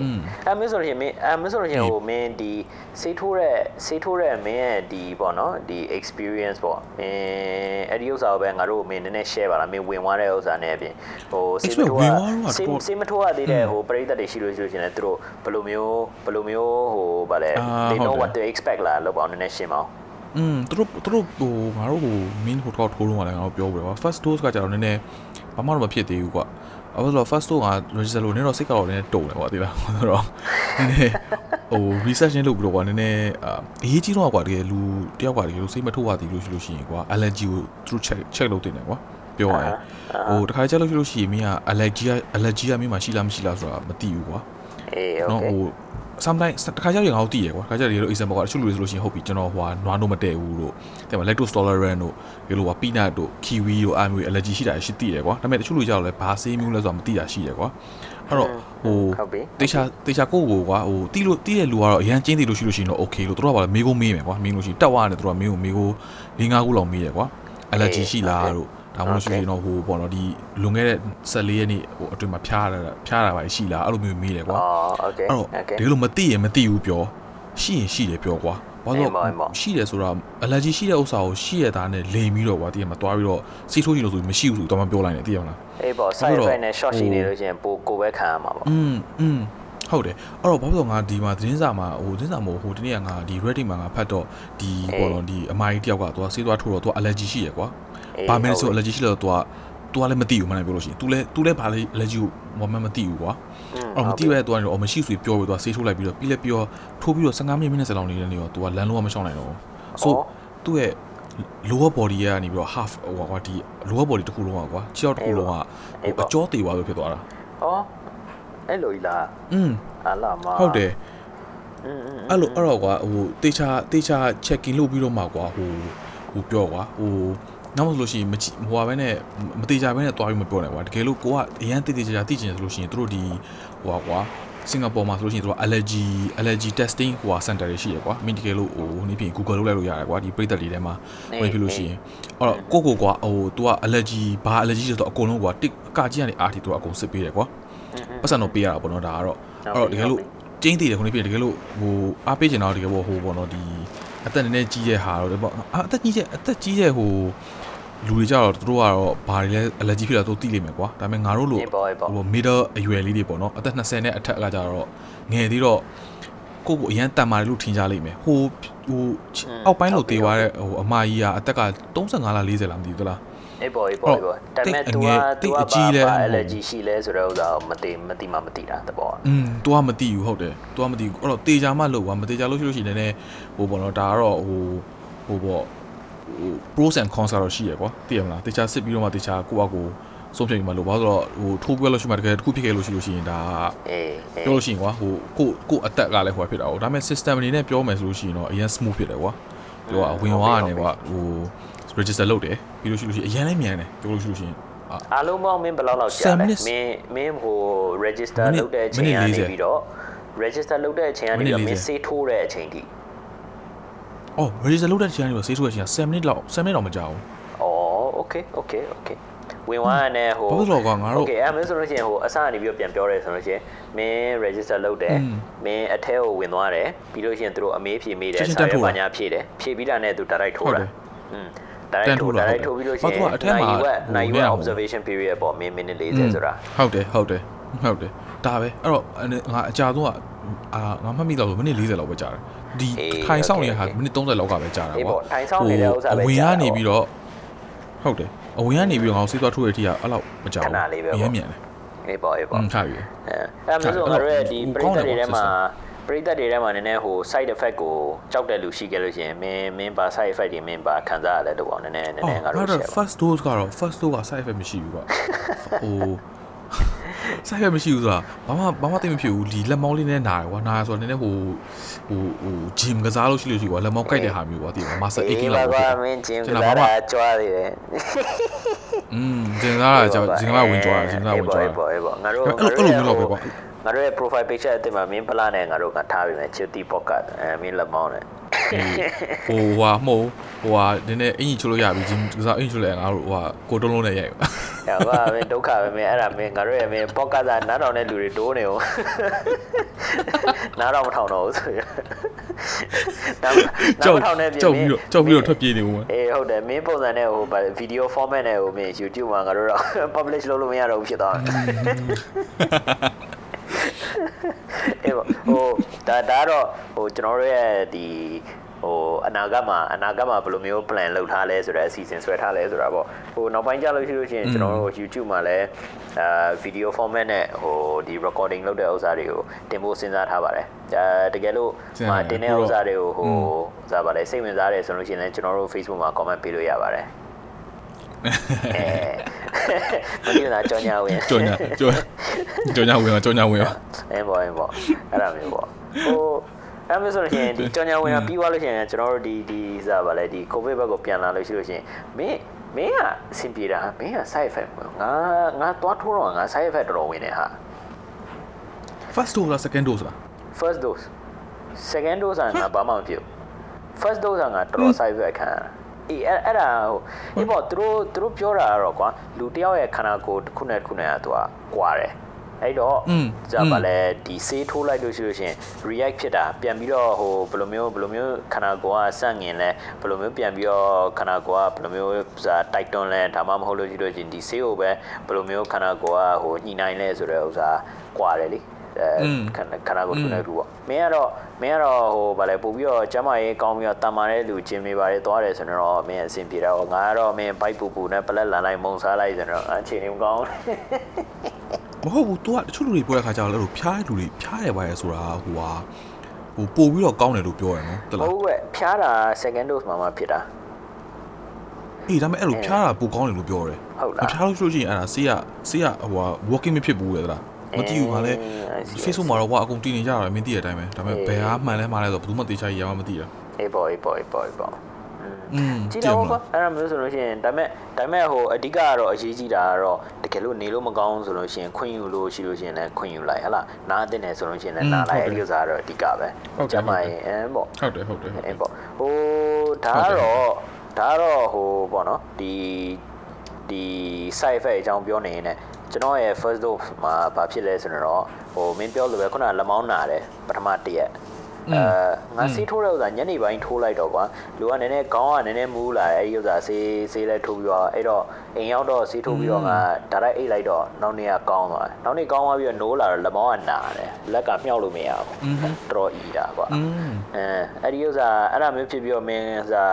အဲမင်းဆိုလို့ရှိရင်မင်းအဲမင်းဆိုလို့ရှိရင်ဟိုမင်းဒီစေးထိုးတဲ့စေးထိုးတဲ့မင်းရဲ့ဒီပေါ့နော်ဒီ experience ပေါ့မင်းအဲ့ဒီဥစ္စာကိုပဲငါတို့မင်းနည်းနည်း share ပါလားမင်းဝင်သွားတဲ့ဥစ္စာနဲ့အပြင်ဟိုစေးမထိုးကစေးစေးမထိုးကသေးတဲ့ဟိုပရိသတ်တွေရှိလို့ရှိလို့ရှိရင်သူတို့ဘယ်လိုမျိုးဘယ်လိုမျိုးဟိုဗါလဲ they know what to expect လာလောက်ပေါ့နည်းနည်းရှင်းပါဦးอืมသူတို့သူတို့ဟိုငါတို့ဟို main ဟိုတော့ထိုးလုံးကလည်းငါတို့ပြောပြတယ်ကွာ first dose ကကြာတော့နည်းနည်းဘာမှတော့မဖြစ်သေးဘူးကွာ အဲ့တော့ first dose က register လို့နည်းတော့စိတ်ကတော့နည်းနည်းတုံတယ်ကွာသိလားဆိုတော့နည်းနည်းဟို research လုပ်ပြီးတော့ကွာနည်းနည်းအရေးကြီးတော့ကွာတကယ်လူတယောက်ကတကယ်လို့စိတ်မထုတ်ရသေးလို့ရှိလို့ရှိရင်ကွာ allergy ကိုသူတို့ check check လုပ်တင်တယ်ကွာပြောရရင်ဟိုတခါကြလို့ရှိလို့ရှိရင်မင်းက allergy allergy ကမင်းမှာရှိလားမရှိလားဆိုတာမသိဘူးကွာအေးနော် okay ဟို sometimes တခါကျရင်ငါတို့သိရကွာတခါကျရင်လို့ example ကတချို့လူတွေဆိုလို့ရှိရင်ဟုတ်ပြီကျွန်တော်ဟိုဟာနွားတို့မတည့်ဘူးလို့တဲ့မှာ lactose tolerant တို့ဒီလိုဟာ peanut တို့ kiwi တို့အားမျိုး allergy ရှိတာရှိသိတယ်ကွာဒါပေမဲ့တချို့လူကြတော့လည်းဘာဆေးမျိုးလဲဆိုတာမသိတာရှိတယ်ကွာအဲ့တော့ဟိုဟုတ်ပြီတေချာတေချာကိုကိုကွာဟိုတီးလို့တီးတဲ့လူကတော့အရန်ကျင်းသေးလို့ရှိလို့ရှိရင်တော့ okay လို့တို့ကပါလေမေးကိုမေးမယ်ကွာမေးလို့ရှိရင်တက်သွားတယ်တို့ကမေးကိုမေးကို၄၅ခုလောက်မေးရကွာ allergy အေးရှိလားတို့ ဒါမှမဟုတ်ရှိရင်တော့ဟိုပေါ့နော်ဒီလွန်ခဲ့တဲ့14ရက်နေ့ဟိုအတွင်းမှာဖျားရတာဖျားတာပါရှိလားအဲ့လိုမျိုးမေးတယ်ကွာ အော်โอเค အဲ့တော့ โอเค ဒီလိုမသိရင်မသိဘူးပြောရှိရင်ရှိတယ်ပြောကွာဘာလို့ အေးပါအေးပါ ရှိတယ်ဆိုတော့ allergy ရှိတဲ့ဥစ္စာကိုရှိရတာနဲ့လိမ်ပြီးတော့ကွာတည်ရမှာတွားပြီးတော့စီးထိုးကြည့်လို့ဆိုပြီးမရှိဘူးဆိုတော့မပြောလိုက်နဲ့တည်ရမလား အေးပေါ့ side အဲ့တော့ effect နဲ့ short ဟို ရှိနေလို့ရှိရင်ပိုကိုပဲခံရမှာပေါ့ อืมอืมဟုတ်တယ်အဲ့တော့ဘာဖြစ်လို့ငါဒီမှာသတင်းစာမှာဟိုသတင်းစာမို့ဟိုတနေ့ကငါဒီ Reddit မှာငါဖတ်တော့ဒီ အေး ပေါ့နော်ဒီအမကြီးတယောက်ကသူကဆေးသွားထိုးတော့သူက allergy ရှိရယ်ကွာ အေး ဘာမင်းဆို ဟုတ် allergy ရှိလို့သူကသူကလည်းမသိဘူးမနိုင်ပြောလို့ရှိရင် तू လည်း तू လည်းဘာလဲ allergy ကိုမမမသိဘူးကွာ อืม အဲ့တော့မသိပဲသူကတော့အော်မရှိဆိုပြီးပြောပြီးသူကဆေးထိုးလိုက်ပြီးတော့ပြီးလည်းပြောထိုးပြီးတော့15မိနစ်မိနစ်စလောက်နေတဲ့နေတော့ तू ကလမ်းလုံးဝမရှောင်နိုင်တော့ဘူး so အော် သူ့ရဲ့ lower body ရဲ့ကနေပြီးတော့ half ဟိုကွာဒီ lower body တစ်ခုလုံးอ่ะကွာခြေထောက်တစ်ခုလုံးอ่ะ အေး ဟို ပေါ့ အကျော်သေးသွားလို့ဖြစ်သွားတာ ဩအဲ့လိုကြီးလား อืม ဟာလာမ ဟုတ်တယ် อืมอืม အဲ့လိုအဲ့တော့ကွာဟိုတေချာတေချာ checking လုပ်ပြီးတော့မှကွာဟိုဟိုပြောကွာဟို နောက်မှဆိုလို့ရှိရင်မကြည့်ဟိုဟာပဲနဲ့မတေချာပဲနဲ့တွားပြီးမပြောနဲ့ကွာတကယ်လို့ကိုကအရန်တေတေချာချာသိချင်တယ်ဆိုလို့ရှိရင်တို့ဒီဟိုဟာကွာစင်ကာပူမှာဆိုလို့ရှိရင်တို့က allergy allergy testing ဟိုဟာ center တွေရှိရကွာမင်းတကယ်လို့ဟိုဟိုနေ့ပြင် Google လုပ်လိုက်လို့ရတယ်ကွာဒီပြည်သက်တွေထဲမှာဝင်ဖြစ်လို့ရှိရင်အဲ့တော့ကိုကိုကွာဟို तू က allergy ဘာ allergy ဆိုတော့အကုန်လုံးကွာတစ်အကကြီးကနေအားထိ तू ကအကုန်စစ်ပေးတယ်ကွာပတ်စံတော့ပေးရတာပေါ့နော်ဒါကတော့အဲ့တော့တကယ်လို့ကျင်းတည်တယ်ခုနေ့ပြတကယ်လို့ဟိုအားပေးချင်တော့တကယ်ပေါ့ဟိုပေါ့နော်ဒီအသက်နည်းနည်းကြီးတဲ့ဟာတော့ပေါ့အာအသက်ကြီးတဲ့အသက်ကြီးတဲ့ဟို လူတွေကြတော့သူတို့ကတော့ဘာတွေလဲ allergy ဖြစ်တာသူသိလိမ့်မယ်ကွာဒါပေမဲ့ငါတို့လို အေးပေါ့အေးပေါ့ ဟို middle အရွယ်လေးတွေပေါ့နော်အသက်20နဲ့အထက်ကကြတော့ငယ်သေးတော့ကိုယ့်ကိုအရန်တန်မာတယ်လို့ထင်ကြလိမ့်မယ်ဟိုဟိုအောက်ပိုင်းလို့တေးသွားတဲ့ဟိုအမကြီးကအသက်က35လား40လားမသိဘူးသလား အေးပေါ့အေးပေါ့အေးပေါ့ဒါပေမဲ့ तू တိတ် က အငယ် तू က တိတ်အကြီးလဲ ဘာ မဟုတ်ဘူး allergy ရှိလဲဆိုတော့ဥစ္စာကိုမသိမသိမှမသိတာတဘော อืม तू ကမသိဘူးဟုတ်တယ် तू ကမသိဘူးအဲ့တော့တေချာမှလို့ကွာမတေချာလို့ရှိလို့ရှိရင်လည်းဟိုပေါ့နော်ဒါကတော့ဟိုဟိုပေါ့ဟို pros and cons ကတော့ရှိရကွာသိရမလားတေချာစစ်ပြီးတော့မှတေချာကိုယ့်အကိုဆုံးဖြတ်ပြီးမှလို့ဘာလို့ဆိုတော့ဟိုထိုးပွဲလို့ရှိမှတကယ်တစ်ခုဖြစ်ခဲ့လို့ရှိလို့ရှိရင်ဒါအေးအေးပြောလို့ရှိရင်ကွာဟိုကိုကိုအသက်ကလည်းဟိုဖြစ်တာ哦ဒါပေမဲ့ system အနေနဲ့ပြောမယ်ဆိုလို့ရှိရင်တော့အရင် smooth ဖြစ်တယ်ကွာပြောကဝင်သွားရတယ်ကွာဟို register လုပ်တယ်ပြီးလို့ရှိလို့ရှိရင်အရင်လည်းမြန်တယ်ပြောလို့ရှိလို့ရှိရင်အာအားလုံးပေါင်းမင်းဘယ်လောက်လောက်ကြာ10လဲ minutes မင်းမင်းဟို register မိနစ်လုပ်တဲ့အချိန်မိနစ်ကနေ40ပြီးတော့ register လုပ်တဲ့အချိန်ကနေမိနစ်ပြီးတော့မင်း40စေးထိုးတဲ့အချိန်ထိ အော် razor လောက်တဲ့ချိန်ကနေဆေးထိုးတဲ့ချိန်က7မိနစ်လောက်7မိနစ်တော့မကြာဘူးအော် okay okay okay ဝင်သွားတဲ့ဟိုဘာလို့ကောငါတို့ okay အဲ့မင်းဆိုလို့ရှိရင်ဟိုအစကနေပြီးတော့ပြန်ပြောတယ်ဆိုလို့ရှိရင်မင်း register လုပ်တယ်မင်းအထက်ကိုဝင်သွားတယ်ပြီးလို့ရှိရင်သူတို့အမေးဖြေမိတယ်ဆရာကဘာညာဖြေတယ်ဖြေပြီးတာနဲ့သူ direct ထိုးတာอืม direct ထိုး direct ထိုးပြီးလို့ရှိရင်ဘာကအထက်မှာနိုင်ဝက် observation period ပေါ့မင်း minute 40ဆိုတာဟုတ်တယ်ဟုတ်တယ်ဟုတ်တယ်ဒါပဲအဲ့တော့ငါအကြာဆုံးက အာငါမှတ်မိတော့ဆိုမိနစ်40လောက်ပဲကြာတယ်ဒီအေးထိုင်ဆောင်နေတဲ့ဟာ okay, okay. မိနစ်30လောက်ကပဲကြာတာအေးကွာပေါ့ထိုင်ဆောင်နေတဲ့ဥစ္စာပဲအဝင်ကြာကတာနေပေါ့ပြီးတော့ဟုတ်တယ်အဝင်ကနေပြီးတော့ငါဆေးသွားထိုးရတဲ့အထိကအဲ့လောက်မကြာခဏလေးပဲပေါ့ရမ်းမြန်တယ်အေးပေါ့အေးอืပေါ့มထားပြီအဲအဲ့မျိုးဆိုငါတို့ရဲ့ဒီဟိုပရိကောင်းသတယ်တ်တွေထဲပေါ့မှာ system ပရိသတ်တွေထဲမှာနည်းနည်းဟို side effect ကိုကြောက်တဲ့လူရှိခဲ့လို့ရှိရင်မင်းမင်းပါ side effect တွေမင်းပါခံစားရလဲတော့ပေါ့နည်းနည်းနည်းနည်းငါတို့အော် share ပါ first dose ကတော့ first dose က side effect မရှိဘူးကွာဟို side effect မရှိဘူးဆိုတာဘာမှဘာမှသိမဖြစ်ဘူးဒီလက်မောင်းလေးနဲ့နာတယ်ကွာနာရဆိုတော့နည်းနည်းဟိုဟိုဟို gym ကစားလို့ရှိလို့ရှိကွာလက်မောင်းကိုက်တဲ့ဟာမျိုးကွာသိတယ် muscle အေး aching ပါလောက်ကွာပေါ့မင်းဂျင်းကကျွန်တော်စားဘာမှတာကြွားသေးတယ်อืมကျင်စားတာကြောင့်ကျင်ကဝင်ကြွားတယ်ကျင်ကဝင်ကြွားတယ်အေးပေါ့အေးပေါ့ငါတို့အဲ့လိုအဲ့လိုမျိုးလောက်ပဲကွာ ငါတို့ရဲ့ profile picture အစ်စ်မှာမင်းဖလာနဲ့ငါတို့ကထားပြီးမယ် chitty podcast အဲမင်းလက်မောင်းနဲ့ဟိုဟွာမဟုတ်ဟိုဟာနည်းနည်းအင်ကြီးချိုးလို့ရပြီဂျင်းကစားအင်ကြီးချိုးလိုက်ငါတို့ဟိုဟာကိုတုံးလုံးနဲ့ရိုက်ပါ။ဟောကမင်းဒုက္ခပဲမင်းအဲ့ဒါမင်းငါတို့ရဲ့မင်း podcast ကနားတော်တဲ့လူတွေတိုးနေအောင်။နားတော်မထောင်တော့ဘူးဆိုရ။နားနားမထောင်တဲ့ပြင်ကြောက်ပြီးတော့ကြောက်ပြီးတော့ထွက်ပြေးနေဦးမယ်အေးဟုတ်တယ်မင်းပုံစံနဲ့ဟိုဗီဒီယို format နဲ့ဟိုမင်း YouTube မှာငါတို့တော့ publish လုပ်လို့မရတော့ဘူးဖြစ်သွားတယ် အေးပေါ့ဟိုဒါဒါတော့ဟိုကျွန်တော်တို့ရဲ့ဒီဟိုအနာဂတ်မှာအနာဂတ်မှာဘယ်လိုမျိုး plan လုပ်ထားလဲဆိုတဲ့အစီအစဉ်ဆွဲထားလဲဆိုတာပေါ့ဟိုနောက်ပိုင်းကြလို့ရှိလို့ရှိရင်ကျွန်တော်တို့ YouTube မှာလည်းအာ video format နဲ့ဟိုဒီ recording လုပ်တဲ့ဥစ္စာတွေကိုတင်ဖို့စဉ်းစားထားပါတယ်အဲတကယ်လို့စဉ်းစားမာတယ်တင်တဲ့ပြီးဥတော့စ္စာတွေကိုဟိုဥစားပါလဲစိတ်ဝင်စားတယ်ဆိုလို့ရှိရင်လည်းကျွန်တော်တို့ Facebook မှာ comment ပေးလို့ရပါတယ်အဲ မင်းကကြောင်ညာဝင်ကြော်ညာကြော်ကြော်ညာဝင်ပါကြော်ညာဝင်ပါအဲပေါ့အဲပေါ့အဲ့ဒါမျိုးပေါ့ဟိုအဲ့မျိုးဆိုလို့ရှိရင်ဒီကြောင်ညာဝင်တာပြီးသွားလို့ရှိရင်ကျွန်တော်တို့ဒီဒီစားပါလဲဒီ covid ဘက်ကိုပြန်လာလို့ရှိလို့ရှိရင်မင်းမင်းကအဆင်ပြေတာမင်းက side effect မဟုတ်ငါငါသွားထိုးတော့ငါ side effect တော်တော်ဝင်နေဟာ first dose လား second dose လား first dose second dose ကငါဘာမှမဖြစ်ဘူး first dose ကငါတော်တော် side effect ခံရတာ အေးအဲ့အဲ့ဒါဟိုအေးပေါ့သူတို့သူတို့ပြောတာကတော့ကွာလူတယောက်ရဲ့ခန္ဓာကိုယ်တစ်ခုနဲ့တစ်ခုနဲ့ကသူကကွာတယ်အဲ့တော့อืมဇာပါလဲဒီဆေးထိုးလိုက်လို့ရှိလို့ရှရင် react ဖြစ်တာပြန်ပြီးတော့ဟိုဘယ်လိုမျိုးဘယ်လိုမျိုးခန္ဓာကိုယ်ကစန့်ငင်လဲဘယ်လိုမျိုးပြန်ပြီးတော့ခန္ဓာကိုယ်ကဘယ်လိုမျိုးဇာတိုက်တွန်းလဲဒါမှမဟုတ်လို့ရှိလို့ရှရင်ဒီဆေးကိုပဲဘယ်လိုမျိုးခန္ဓာကိုယ်ကဟိုညှိနှိုင်းလဲဆိုတဲ့ဥစ္စာကွာတယ်လေ အဲ อืม ခန္ဓာခန္ဓာကိုယ်တစ်ခုနဲ့တူပေါ့မင်းကတော့မင်းကတော့ဟိုဗာလဲပို့ပြီးတော့ကျမ်းမာရေးကောင်းပြီးတော့တန်မာတဲ့လူချင်းမိပါတယ်သွားတယ်ဆိုတော့မင်းအဆင်ပြေတာဟောငါကတော့မင်းဘိုက်ပူပူနဲ့ပလက်လန်လိုက်မုံစားလိုက်ဆိုတော့အခြေအနေမကောင်း မဟုတ်ဘူး तू ကတချို့လူတွေပြောတဲ့ခါကျတော့လည်းလို့ဖျားတဲ့လူတွေဖျားတယ်ပါရဲဆိုတာဟိုဟာဟိုပို့ပြီးတော့ကောင်းတယ်လို့ပြောရနော်တ ဘူး လား ဟုတ်ကဲ့ဖျားတာ second dose မှာမှဖြစ်တာ အေးဒါပေမဲ့အဲ့လိုဖျားတာပိုကောင်းတယ်လို့ပြောတယ် ဟုတ်လား မဖျားလို့ဆိုလို့ရှိရင်အဲ့ဒါဆေးရဆေးရဟိုဟာ working မဖြစ်ဘူးလေတလား မသိဘူးငါလည်း I see, I Facebook မှာတော့ကွာအကုန်တင်နေကြတာပဲမင်းသိတဲ့အတိုင်းပဲဒါပေမဲ့ အေး ဘယ်အားမှန်လဲမှားလဲဆိုတော့ဘယ်သူမှတေချာကြီးရမှမသိတာ အေးပေါ့အေးပေါ့အေးပေါ့အေးပေါ့ อืม ကြည့်တော့ပေါ့အဲ့ဒါမျိုးဆိုလို့ရှိရင်ဒါပေမဲ့ဒါပေမဲ့ဟိုအဓိကကတော့အရေးကြီးတာကတော့တကယ်လို့နေလို့မကောင်းဆိုလို့ရှိရင်ခွင့်ယူလို့ရှိလို့ရှိရင်လည်းခွင့်ယူလိုက်ဟဟလားနားအတင်နေဆိုလို့ရှိရင်လည်းနားလိုက်အဲ့ဒီဥစ္စာကတော့အဓိကပဲကျမရင်အဲပေါ့ ဟုတ်တယ်ဟုတ်တယ်ဟုတ်တယ် အဲပေါ့ဟိုဒါကတော့ဒါကတော့ဟိုပေါ့နော်ဒီဒီ side effect အကြောင်းပြောနေရင်ね ကျွန်တော်ရဲ့ first dose မှာဘာဖြစ်လဲဆိုတော့ဟိုမင်းပြောလိုပဲခုနလက်မောင်းနာတယ်ပထမတရက်အဲငါစီးထိုးတဲ့ဥစ္စာညနေပိုင်းထိုးလိုက်တော့ကွာလူကနည်းနည်းခေါင်းကနည်းနည်းမူးလာတယ်အဲ့ဒီဥစ္စာဆေးဆေးလဲထိုးပြီးတော့အဲ့တော့အိမ်ရောက်တော့ဆေးထိုးပြီးတော့ငါဒါလိုက်အိတ်လိုက်တော့နောက်နေ့ကကောင်းသွားတယ်နောက်နေ့ကောင်းသွားပြီးတော့နိုးလာတော့လက်မောင်းကနာတယ်လက်ကမြောက်လို့မရဘူးတော်တော်ဤတာကွာအဲအဲ့ဒီဥစ္စာအဲ့ဒါမျိုးဖြစ်ပြီးတော့မင်းဥစ္စာ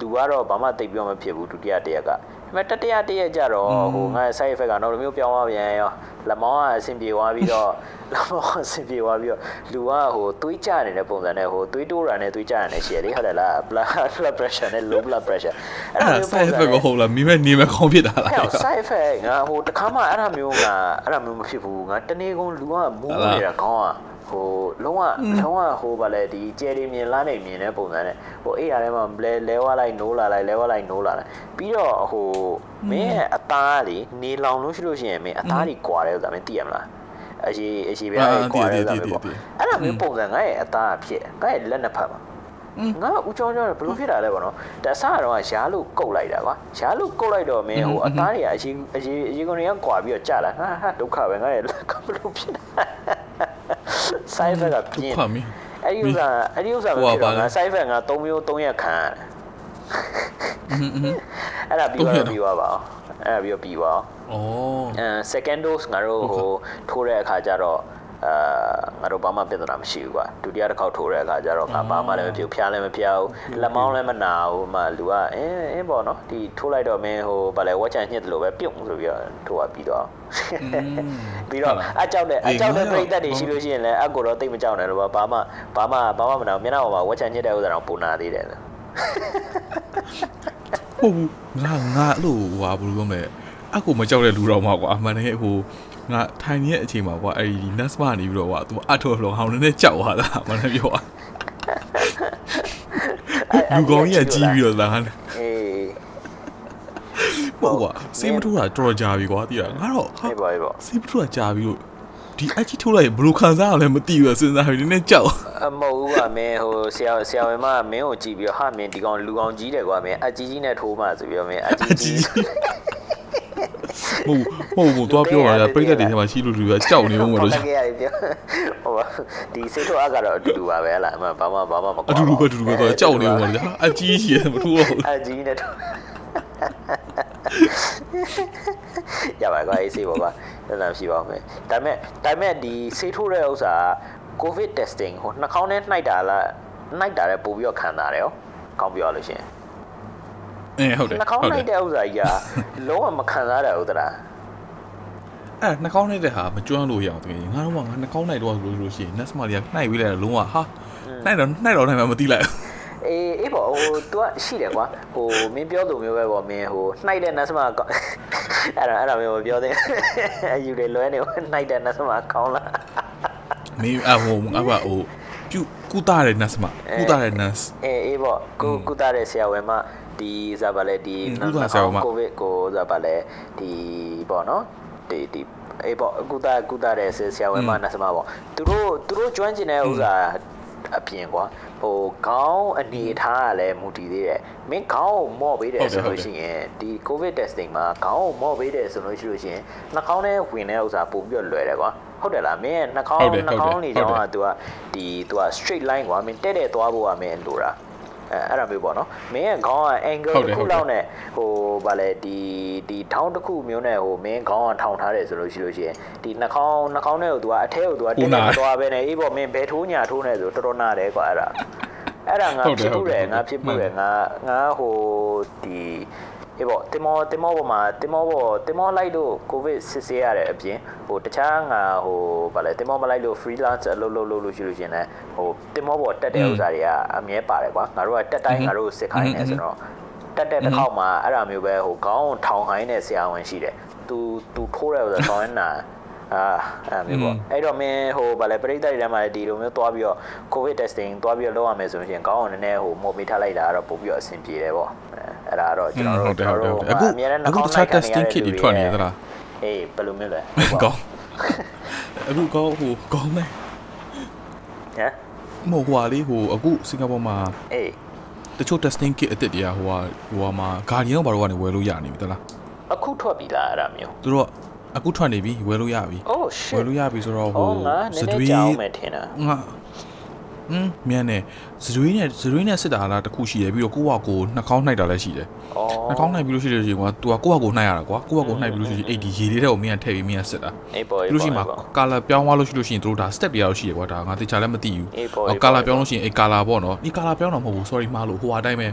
သူကတော့ဘာမှတိတ်ပြောမဖြစ်ဘူးဒုတိယတရက်က ပေမဲ့တတိယတစ်ရက်ကျတော့ဟိုငါ side effect ကနောက်တစ်မျိုးပြောင်းသွားပြန်ရောလက်မောင်းကအဆင်ပြေသွားပြီးတော့လက်မောင်းအဆင်ပြေသွားပြီးတော့လူကဟိုသွေးကျနေတဲ့ပုံစံနဲ့ဟိုသွေးတိုးတာနဲ့သွေးကျရတဲ့ရှယ်လေးဟုတ်တယ်လား blood blood pressure နဲ့ low blood pressure အဲ့ဒါ side effect ကိုဟုတ်လားမိမဲ့နေမဲ့ခေါင်းဖြစ်တာလားအဲ့ side effect ငါဟိုတခါမှအဲ့ဒါမျိုးငါအဲ့ဒါမျိုးမဖြစ်ဘူးငါတနေ့ကုန်လူကမူးနေတာခေါင်းက ဟိုလုံးဝလုံးဝဟိုဗာလဲဒီကျယ်ရီမြင်လားနေမြင်တဲ့ပုံစံနဲ့ဟိုအိယာထဲမှာလဲလဲဝလိုက်နိုးလာလိုက်လဲဝလိုက်နိုးလာလိုက်ပြီးတော့ဟိုမင်းရဲ့အသားလေနေလောင်လို့ရှိလို့ရှိရင်မင်းအသားကြီးကွာတယ်ဥစ္စာမင်းသိရမလားအရှိအရှိပဲကွာတယ်ဥစ္စာမျိုးပေါ့အဲ့ဒါမျိုးပုံစံငါရဲ့အသားအဖြစ်ငါရဲ့လက်နှစ်ဖက်မှာငါဦးချောင်းချောင်းဘယ်လိုဖြစ်တာလဲပေါ့နော်တဆရတော့ရားလို့ကုတ်လိုက်တာကွာရားလို့ကုတ်လိုက်တော့မင်းဟိုအသားတွေကအရှိအရှိအရှိကုန်တွေကကွာပြီးတော့ကြာလာဟာဟာဒုက္ခပဲငါရဲ့လက်ကဘယ်လိုဖြစ်တာ side effect ကပြင်းအဲ့ဒီဥစ္စာအဲ့ဒီဥစ္စာပဲဖြစ်တော့ငါ side effect က3မျိုး3ရက်ခံအဲ့ဒါပြီးတော့ပြီးသွားပါအောင်အဲ့ဒါပြီးတော့ပြီးသွားအောင်ဩအဲ second dose ငါတို့ဟိုထိုးတဲ့အခါကျတော့ အာငါတို့ဘာမှပြဿနာမရှိဘူးကွာဒုတိယတစ်ခေါက်ထိုးတဲ့အခါကျတော့ငါဘာမှလည်းမဖြစ်ဘူးဖျားလည်းမဖျားဘူးလက်မောင်းလည်းမနာဘူးမှလူကအင်းအင်းပေါ့နော်ဒီထိုးလိုက်တော့မင်းဟိုဗာလဲဝက်ချန်ညှစ်တယ်လို့ပဲပြုတ်ဆိုပြီးတော့ထိုးရပြီးတော့ပြီးတော့အကြောက်တဲ့အကြောက်တဲ့ပြိတ္တတွေရှိလို့ရှိရင်လည်းအကိုတော့တိတ်မကြောက်နဲ့လို့ဘာမှဘာမှဘာမှမနာဘူးမျက်နှာပေါ်မှာဝက်ချန်ညှစ်တဲ့ဥစ္စာတော့ပုံနာသေးတယ်ဟုတ်ဘူးငါငါအဲ့လိုဟိုဟာဘယ်လိုပြောမလဲအကူမကြောက်တဲ့လူတော်မှာကွာအမှန်တကယ်ဟို ငါထိုင်နေတဲ့အချိန်မှာကွာအဲ့ဒီ nurse မနေပြီးတော့ကွာသူအထော်လောဟောင်းနေကြောက်သွားတာမလည်းပြောอ่ะလူကောင်းကြီးကကြီးပြီးတော့လာတယ်အေးဟုတ်ကွာစေးမထိုးတာတော်တော်ကြာပြီကွာတိရငါတော့ဟာအေးပါအေးပါစေးမထိုးတာကြာပြီလို့ဒီအကြီးထိုးလိုက်ရင်ဘယ်လိုခံစားရလဲမသိဘူးစဉ်းစားပြီးနည်းနည်းကြောက်အမဟုတ်ဘူးကမင်းဟိုဆရာဆရာဝန်မကမင်းကိုကြည့်ပြီးတော့ဟာမင်းဒီကောင်လူကောင်ကြီးတယ်ကွာမင်းအကြီးကြီးနဲ့ထိုးမှဆိုပြီးတော့မင်းအကြီးအကြီး ကြီးဟုတ်ဟုတ်ဟုတ်သွားပြောတာပြိတ္တတွေထဲမှာရှိလို့လူကကြောက်နေဦးမလို့ဟုတ်ကဲ့ရတယ်ပြောဟိုဒီစိတ်တော့အကတော့အတူတူပါပဲဟလားအမဘာမှဘာမှမကွာအတူတူပဲအတူတူပဲတော့ကြောက်နေဦးမလို့ဟာအကြီးကြီးရမထိုးတော့ဘူးအကြီးနဲ့ထိုးရပါကွာအေးစေးပါကွာအဲ့ဒါရှိပါဦးမယ်ဒါပေမဲ့ဒါပေမဲ့ဒီစိတ်ထိုးတဲ့ဥစ္စာ covid testing ဟိုနှာခေါင်းနဲ့နှိုက်တာလားနှိုက်တာလည်းပို့ပြီးတော့ခံတာတယ်ရောကောင်းပြောလို့ရှိရင် အဲဟုတ်တယ်နှာခေါင်းဟုတ်တနှိုယ်က်တဲ့ဥစ္စာကြီးကလုံးဝမခံစားရဘူးတလားအဲနှာခေါင်းနှိုက်တဲ့ဟာမကျွမ်းလို့ရအောင်တကယ်ကြီးငါတော့ကငါနှာခေါင်းနှိုက်တော့ဆိုလို့ရှိရင် nurse မလေးကနှိုက်ပြီးလိုက်တော့လုံးဝဟာနှိုက်တော့နှိုက်တော့နိုင်မှမသိလိုက်အေးအေးပေါ့ဟို तू ကရှိတယ်ကွာဟိုမင်းပြောသူမျိုးပဲပေါ့မင်းဟိုနှိုက်တဲ့နတ်စမကအဲ့ဒါအဲ့ဒါမျိုးမပြောသေးအယူတွေလွဲနေနှိုက်တဲ့နတ်စမကောင်းလားမင်းအဟိုအဘဟိုပြုကုတာတဲ့ nurse မကုတာတဲ့ nurse အေးအေးပေါ့ကိုကုသတဲ့ဆရာဝန်မ ဒီဇာပါလေဒီကုသဆရာဝန်မကိုဗစ်ကိုဇာပါလေဒီပေါ့နော်ဒီဒီအေးပေါ့ကုသကုသတဲ့ဆရာဝန်မနတ်စမပေါ့သူတို့သူတို့ကျွမ်းကျင်တဲ့ဥစ္စာအပြင်ကွာဟိုခေါင်းအနေထားကလည်းမူတည်သေးတယ်မင်းခေါင်းကိုမော့ပေးတယ်ဆိုလို့ရှိရင်ဒီ covid testing မှာခေါင်းကိုမော့ပေးတယ်ဆိုလို့ရှိလို့ရှိရင်နှာခေါင်းထဲဝင်တဲ့ဥစ္စာပို့ပြီးတော့လွယ်တယ်ကွာဟုတ်တယ်လားမင်းနှာခေါင်းနှာခေါင်းနေကြောင်းက तू ကဒီ तू က straight line ကွာမင်းတဲ့တဲ့သွားဖို့ကမင်းလိုတာ အဲအဲ့ဒါမျိုးပေါ့နော်မင်းရဲ့ခေါင်းက angle တစ်ခုလောက်နဲ့ဟိုဗာလဲဒီဒီထောင်းတစ်ခုမျိုးနဲ့ဟိုမင်းခေါင်းကထောင်ထားတယ်ဆိုလို့ရှိလို့ရှိရင်ဒီနှာခေါင်းနှာခေါင်းထဲကို तू ကအထဲကို तू ကတက်တက်သွားပဲနဲ့အေးပေါ့မင်းဘယ်ထိုးညာထိုးနေဆိုတော်တော်နာတယ်ကွာအဲ့ဒါအဲ့ဒါငါဖြစ်မှုတယ်ငါဖြစ်မှုတယ်ငါငါဟိုဒီ အေးပေါ့တင်မောတင်မောပေါ်မှာတင်မောပေါ်တင်မောလိုက်လို့ကိုဗစ်စစ်ဆေးရတဲ့အပြင်ဟိုတခြားငါဟိုဗာလဲတင်မောမလိုက်လို့ freelance အလုပ်လုပ်လုပ်လို့ရှိလို့ရှင်လဲဟိုတင်မောပေါ်တက်တဲ့ဥစ္စာတွေကအမြဲပါတယ်ကွာငါတို့ကတက်တိုင်းငါတို့စစ်ခိုင်းနေဆိုတော့တက်တဲ့တစ်ခေါက်မှာအဲ့ဒါမျိုးပဲဟိုခေါင်းထောင်ခိုင်းတဲ့ဆရာဝန်ရှိတယ်သူသူထိုးတယ်ဆိုတော့ဆောင်းနေတာအာအဲ့မျိုးပေါ့အဲ့တော့မင်းဟိုဗာလဲပရိသတ်တွေထဲမှာဒီလိုမျိုးသွားပြီးတော့ covid testing သွားပြီးတော့လုပ်ရမယ်ဆိုရင်ခေါင်းကိုနည်းနည်းဟိုမော်ပေးထားလိုက်တာကတော့ပို့ပြီးတော့အဆင်ပြေတယ်ပေါ့ အဲ့ဒါတော့ကျွန်တော်တို့ဟုတ်တယ်ဟုတ်တယ်အခုအခုတခြား testing kit တွေထွက်နေသလားအေးဘယ်လိုမျိုးလဲကောင်းအခုကောင်းဟိုကောင်းမယ်ဟမ်မဟုတ်ဟွာလေးဟိုအခုစင်ကာပူမှာအေးတချို့ testing kit အစ်စ်တွေကဟိုဟာဟိုဟာမှာ Guardian ဘာလို့ကနေဝယ်လို့ရနေပြီတလားအခုထွက်ပြီလားအဲ့ဒါမျိုးသူတို့အခုထွက်နေပြီဝယ်လို့ရပြီ Oh shit ဝယ်လို့ရပြီဆိုတော့ဟိုဟောငါနည်းနည်းကြောင်းမယ်ထင်တာငါ อืมမြန်နေဇရွေးနဲ့ဇရွေးနဲ့စစ်တာလားတခုရှိတယ်ပြီးတော့ကိုယ့်ဟာကိုယ်နှာခေါင်းနှိုက်တာလည်းရှိတယ် ဩ နှာခေါင်းနှိုက်ပြီးလို့ရှိတဲ့ချိန်ကသူကကိုယ့်ဟာကိုယ်နှိုက်ရတာကွာကိုယ့်ဟာကိုယ်နှိုက်ပြီးလို့ရှိရင်အဲ့ဒီရေလေးတဲ့ကိုမင်းကထည့်ပြီးမင်းကစစ်တာ အေးပေါ် ပြီး အေး လို့ရှိရင် ပေါ် မှာကာလာပြောင်းသွားလို့ရှိလို့ရှိရင်တို့ဒါ step တွေရောက်ရှိရကွာဒါငါတေချာလည်းမသိဘူး အေးပေါ် အော်ကာလာပြောင်းလို့ရှိရင်အဲ့ကာလာပေါ့နော်ဒီကာလာပြောင်းတော့မဟုတ်ဘူး sorry မှားလို့ဟိုဟာအတိုင်းပဲ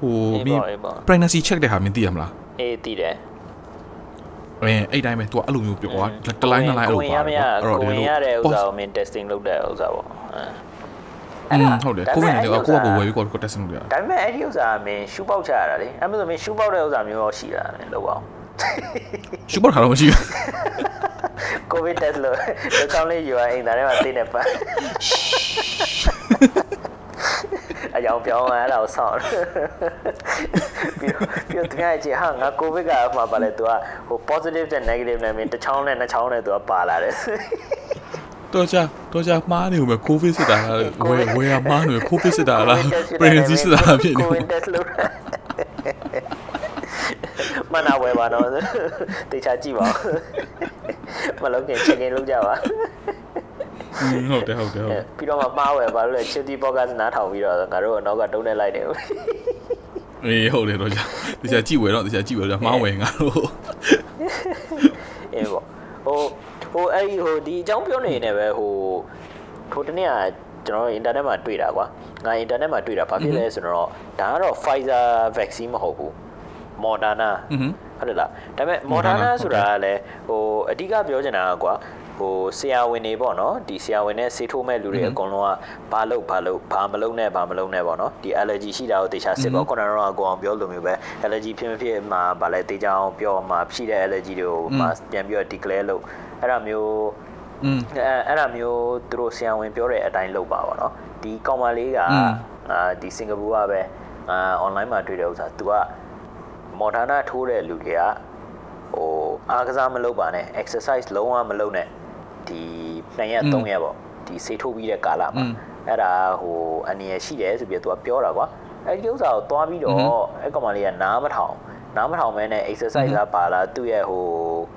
ဟို အေး မင်း ပေါ်အေးပေါ် pregnancy check တဲ့ဟာမင်းသိရမလား အေးတည်တယ် အဲအဲ့တိုင်းပဲ तू အဲ့လိုမျိုးပြောကွာတလိုင်းနှစ်လိုင်းအဲ့လို ကို ပါ ရမရ အဲ့တော့ ကို ဒီ ရ လို ရတဲ့ဥစ္စာကိုမင်း testing လုပ်တဲ့ဥစ္စာပေါ့ အဲอืมဟုတ်တယ်ကိုဗစ်နဲ့ကိုယ့်ကိုယ်ကိုဝယ်ပြီးကိုယ်ကို testing လုပ်ရတာဒါပေမဲ့အဲ့ဒီဥစ္စာကမင်းရှူပေါက်ချရတာလေအဲ့မဲ့ဆိုမင်းရှူပေါက်တဲ့ဥစ္စာမျိုးရောရှိတာမင်းလောက်အောင်ရှုပ်ပေါ်ထားတော့မရှိဘူးကိုဗစ် test လို့ဒီကောင်းလေးယူရအိမ်သားထဲမှာသိနေပါအကြောင်းပြောင်းလာအဲ့ဒါကိုဆောင်းပြီးတော့ပြီးတော့တကယ်ကြီးဟာငါကိုဗစ်ကမှပါလဲသူကဟို positive နဲ့ negative နဲ့မင်းတစ်ချောင်းနဲ့နှစ်ချောင်းနဲ့သူကပါလာတယ် တော့ကြတော့ကြမှားနေဦးမယ်ကိုဗစ်စစ်တာလားဝယ်ဝယ်ရမှားနေကိုဗစ်စစ်တာလား pregnancy စစ်တာလားဖြစ်နေကိုဗစ် test လို့မနာဝယ်ပါတော့တေချာကြည့်ပါမလုပ်ခင် check in လုပ်ကြပါอืมဟုတ်တယ်ဟုတ်တယ်ဟုတ်တယ်ပြီးတော့မှမှားဝယ်ပါလို့လေ Chitty Podcast နားထောင်ပြီးတော့ငါတို့အနောက်ကတုံးနေလိုက်တယ်အေးဟုတ်တယ်တော့ကြတခြားကြည့်ဝယ်တော့တခြားကြည့်ဝယ်တော့မှားဝယ်ငါတို့အေးပေါ့ဟို ဟိုအဲ့ဒီဟိုဒီအကြောင်းပြောနေနေပဲဟိုထိုတနေ့ကကျွန်တော်အင်တာနက်မှာတွေ့တာကွာငါအင်တာနက်မှာတွေ့တာဘာဖြစ်လဲဆိုတော့ဒါကတော့ Pfizer vaccine မဟုတ်ဘူး Moderna อือဟึဟုတ်တယ်လားဒါပေမဲ့ Moderna Moderna ဟုတ်တယ်ဆိုတာကလည်းဟိုအဓိကပြောချင်တာကကွာဟိုဆရာဝန်တွေပေါ့နော်ဒီဆရာဝန်နဲ့ဆေးထိုးမဲ့လူတွေအကုန်လုံးကဘာလို့ဘာလို့ဘာမလုပ်နဲ့ဘာမလုပ်နဲ့ပေါ့နော်ဒီ allergy ရှိတာကိုတေချာစစ်ပေါ့ခုနကတော့ကိုအောင်ပြောလိုမျိုးပဲ allergy ဖြစ်မဖြစ်မှာဗာလဲတေချာအောင်ပြောမှာရှိတဲ့ allergy တွေကိုမှာပြန်ပြီးတော့ declare လုပ် အဲ့ဒါမျိုးอืมအဲ့ဒါမျိုးသူတို့ဆရာဝန်ပြောတဲ့အတိုင်းလုပ်ပါပေါ့နော်ဒီကောင်မလေးကအာဒီစင်ကာပူကပဲအာအွန်လိုင်းမှာတွေ့တဲ့ဥစ္စာ तू ကမော်ဒါနာထိုးတဲ့လူတွေကဟိုအားကစားမလုပ်ပါနဲ့ exercise လုံးဝမလုပ်နဲ့ဒီ2ရက်3ရက်ပေါ့ဒီဆေးထိုးပြီးတဲ့ကာလမှာအဲ့ဒါဟိုအနေရရှိတယ်ဆိုပြီးတော့ तू ကပြောတာကွာအဲ့ဒီဥစ္စာကိုသွားပြီးတော့အဲ့ကောင်မလေးကနားမထောင်ဘူး နားမထောင်မဲနဲ့ exercise ကပါလာသူ့ရဲ့ဟို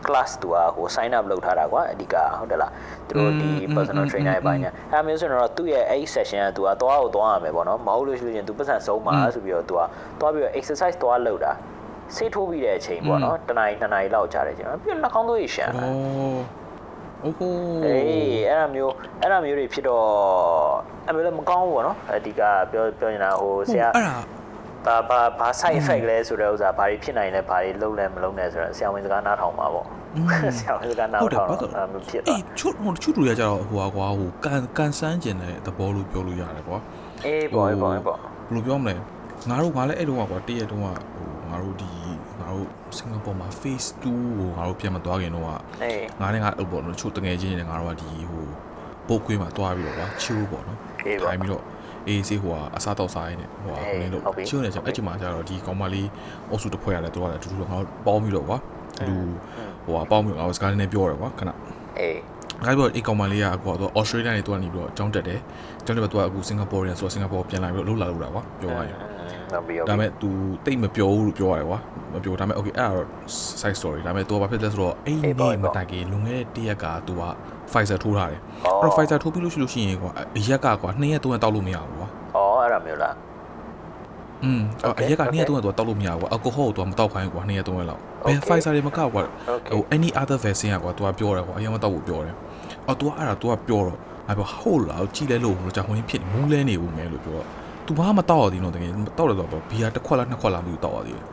class သူကဟို sign up လုပ်ထားတာကွာအဓိကဟုတ်တယ်လားသူတို့ဒီ personal trainer တွေပိုင်းညာအဲ့မျိုးဆိုတော့သူ့ရဲ့အဲ့ session ကသူကသွားကိုသွားရမယ်ပေါ့နော်မဟုတ်လို့ရှိရင်သူပတ်စံဆုံးပါဆိုပြီးတော့သူကသွားပြီးတော့ exercise သွားလုပ်တာဆေးထိုးပြီးတဲ့အချိန်ပေါ့နော်တနားရီနှစ်နာရီလောက်ကြာတဲ့အချိန်မှာပြီးတော့နှာခေါင်းသွေးရှမ်း ဩ လာ โอ้โห အေးအဲ့ဒါမျိုးအဲ့ဒါမျိုးတွေဖြစ်တော့အဲ့မျိုးလည်းမကောင်းဘူးပေါ့နော်အဓိကပြောပြောနေတာဟိုဆရာ အဲ့ဒါ ဘာဘာဘာ side effect လဲဆိုတဲ့ဥစ္စာဘာတွေဖြစ်နိုင်လဲဘာတွေလုံးလဲမလုံးလဲဆိုတော့ဆရာဝန်စကားနားထောင်ပါပေါ့ဆရာဝန်စကားနားထောင်တော့အဲ့မျိုးဖြစ်သွားအေးချွတ်ဟိုချွတ်လူရကြတော့ဟိုဟာကွာဟိုကန်ကန်ဆန်းကျင်တဲ့သဘောလို့ပြောလို့ရတယ်ကွာအေးပေါ့အေးပေါ့အေးပေါ့ဘယ်လိုပြောမလဲငါတို့ငါလည်းအဲ့တုန်းကကွာတရက်တုန်းကဟိုငါတို့ဒီငါတို့စင်ကာပူမှာ phase 2ကိုငါတို့ပြန်မသွားခင်တော့ကအေးငါနဲ့ငါအုပ်ပေါ့နော်ချို့တငယ်ချင်းတွေငါတို့ကဒီဟိုပုတ်ခွေးမှာသွားပြီးတော့ကွာချိုးပေါ့နော်အေးပေါ့ထိုင်ပြီးတော့ အေးစေးဟိုကအစားတော့စားရင်းနဲ့ဟိုဟာ အေး နင်းလို့ ဟုတ်ပြီ ချိုးနေကြအဲ့ချိန်မှာကျတော့ဒီကောင်မလေးအုပ်စုတစ်ဖွဲ့ရတယ်တို့ကလည်းအတူတူငါတို့ပေါင်းပြီးတော့ကွာလူဟိုဟာပေါင်းပြီးတော့ငါတို့စကားနည်းနည်းပြောရကွာခဏ အေး ငါပြောအိတ်ကောင်မလေးကကွာသူအော်စတြေးလျနေသူကနေပြီးတော့ကျောင်းတက်တယ်ကျောင်းတက်ပြီးတော့သူကအခုစင်ကာပူရန်ဆိုတော့စင်ကာပူပြန်လာပြီးတော့လှုပ်လာလို့တာကွာပြောရရင် ဟုတ်ပြီဟုတ် ဒါပေ ပြီ မဲ့ तू တိတ်မပြောဘူးလို့ပြောရတယ်ကွာမပြောဒါပေမဲ့ okay အဲ့ဒါတော့ side story ဒါပေမဲ့ तू ကဘာဖြစ်လဲဆိုတော့အဲ့ အေးပေါ့ ဒီ အေးပေါ့ မတိုင်ခင်လွန်ခဲ့တဲ့တစ်ရက်က तू က Pfizer ထိုးထားတယ် အော် အဲ့တော့ Pfizer ထိုးပြီးလို့ရှိလို့ရှိရင်ကွာအရက်ကကွာ2ရက်3ရက်တောက်လို့မရဘူးကွာ ဩအဲ့ဒါမျိုးလား อืม Okay, အရက်က2ရက် okay. 3ရက် तू တောက်လို့မရဘူးကွာ alcohol ကို तू မတောက်ခိုင်းဘူးကွာ2ရက်3ရက်လောက်ဘယ် Okay. Pfizer တွေမကောက်ကွာ Okay. ဟို any other vaccine ကွာ तू ကပြောတယ်ကွာအရင်မတောက်ဘူးပြောတယ်အော် तू ကအဲ့ဒါ तू ကပြောတော့ငါပြောဟုတ်လားကြည်လဲလို့လို့ကြောင်ဝင်ဖြစ်မူးလဲနေဘူးမဲလို့ပြောတော့ तू ဘာမှမတောက်ရသေးတော့တကယ်တောက်တယ်ဆိုတော့ဘီယာတစ်ခွက်လားနှစ်ခွက်လားမသိဘူးတောက်ရသေးတယ်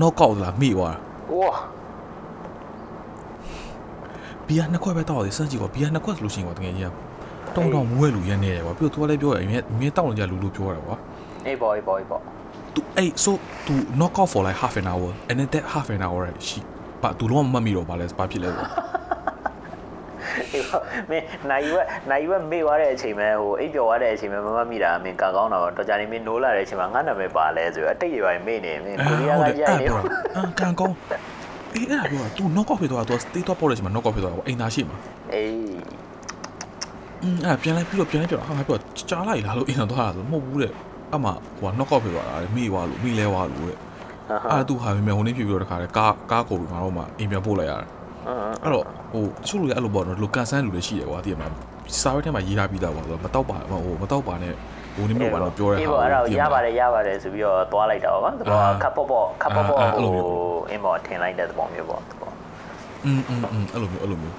နောက်ကောက်သလားမိသွားတာ ဝါ ဘီယာနှစ်ခွက်ပဲတောက်ရတယ်စမ်းကြည့်ကွာဘီယာနှစ်ခွက်ဆိုလို့ရှိရင်ကွာတကယ်ကြီးကတောင်းတောင်းမွေးလူရနေတယ်ကွာပြီးတော့ तू ကလည်းပြောရအမြဲအမြဲတောက်နေကြလူလူပြောရတယ်ကွာ အေးပေါ့အေးပေါ့အေးပေါ့ तू အဲ့ so तू knock out for like half an hour and then that half an hour ရှိပါ तू လုံးဝမမှတ်မိတော့ဘာလဲဘာဖြစ်လဲဆို အေးပေါ့မင်းနိုင်ရွက်နိုင်ရွက်မေ့သွားတဲ့အချိန်မှာဟိုအိပ်ပျော်သွားတဲ့အချိန်မှာမမမိတာမင်းကကောင်းတော့တော်ကြနေမင်းနိုးလာတဲ့အချိန်မှာငါနာမည်ပါလဲဆိုတော့အတိတ်တွေပါမေ့နေမင်းကိုရီးယားကရိုက်နေ အာကန်ကောင်း အေးအဲ့ဒါပြောတာ तू knock off ဖြစ်သွားတာ तू stay တော့ပေါက်တဲ့အချိန်မှာ knock off ဖြစ်သွားတာပေါ့အိမ်သားရှိမှာအေးอืมအဲ့ဒါပြန်လိုက်ပြီးတော့ပြန်လိုက်ပြောတာဟာငါပြောကြားလိုက်လားလို့အိမ်သားသွားတာဆိုမဟုတ်ဘူးတဲ့အဲ့မှာဟိုက knock off ဖြစ်သွားတာလေမိသွားလို့မိလဲသွားလို့တဲ့အဲ့သူဟာမြန်မြန်ဟိုနေ့ပြပြီးတော့တခါလေကားကားကိုပြီးမှတော့မှအိမ်ပြန်ပို့လိုက်ရတယ်အဲ့တော့ဟိုတချို့လူတွေအဲ့လိုပေါ့နော်လိုကန်ဆန်းလူတွေရှိတယ်ကွာတကယ်မှာစာရွက်ထဲမှာရေးထားပြီးသားပေါ့ဆိုတော့မတော့ပါဟိုမတော့ပါနဲ့ ဟိုနေမျိုးပါတော့ပြောရဲ အေး ဟာ ပေါ့အဲ့ဒါကို တည် ရ မှာ ပါတယ်ရပါတယ်ဆိုပြီးတော့သွားလိုက်တာပါကွာသဘော အာ ခပ်ပေါ့ပေါ့ခပ်ပေါ့ပေါ့ အာအဲ့ ဟို လိုမျိုး အင်းပေါ့ထင်လိုက်တဲ့သဘောမျိုးပေါ့သဘော อืมอืมอืมအဲ့လိုမျိုးအဲ့လိုမျိုး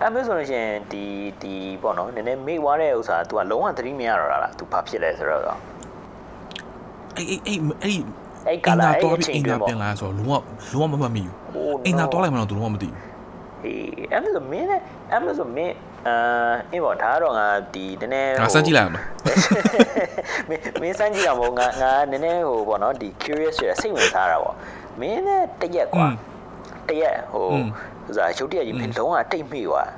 အဲ့မျိုးဆိုလို့ရှိရင်ဒီဒီပေါ့နော်နည်းနည်းမေ့သွားတဲ့ဥစ္စာ तू ကလုံးဝသတိမရတော့တာလား तू ဘာဖြစ်လဲဆိုတော့ အေးအေးအေးအဲ့ အဲ့ကာလာအဲ့ တော့ အ ပြီး ချိန် အိမ် တွ သာ င်ပေါ့ ပြန်လာဆိုတော့လုံးဝလုံးဝမမှတ်မိဘူး Oh, အိမ်သာ no. တော့လိုက်မှတော့သူလုံးဝမသိဘူး ဟေးအဲ့မျိုးဆိုမင်းနဲ့အဲ့မျိုးဆိုမင်း အာအင်းပေါ့ဒါကတော့ငါဒီနည်းနည်းငါစမ်းကြည့်လိုက်အောင်မင်းမင်းစမ်းကြည့်တော့မဟုတ်ငါငါနည်းနည်းဟိုပေါ့နော်ဒီ curious ရစိတ်ဝင်စားတာပေါ့မင်းနဲ့တရက်ကွာတရက်ဟိုဥစားရုပ်တရက်ကြီးမင်းလုံးဝတိတ်မိသွား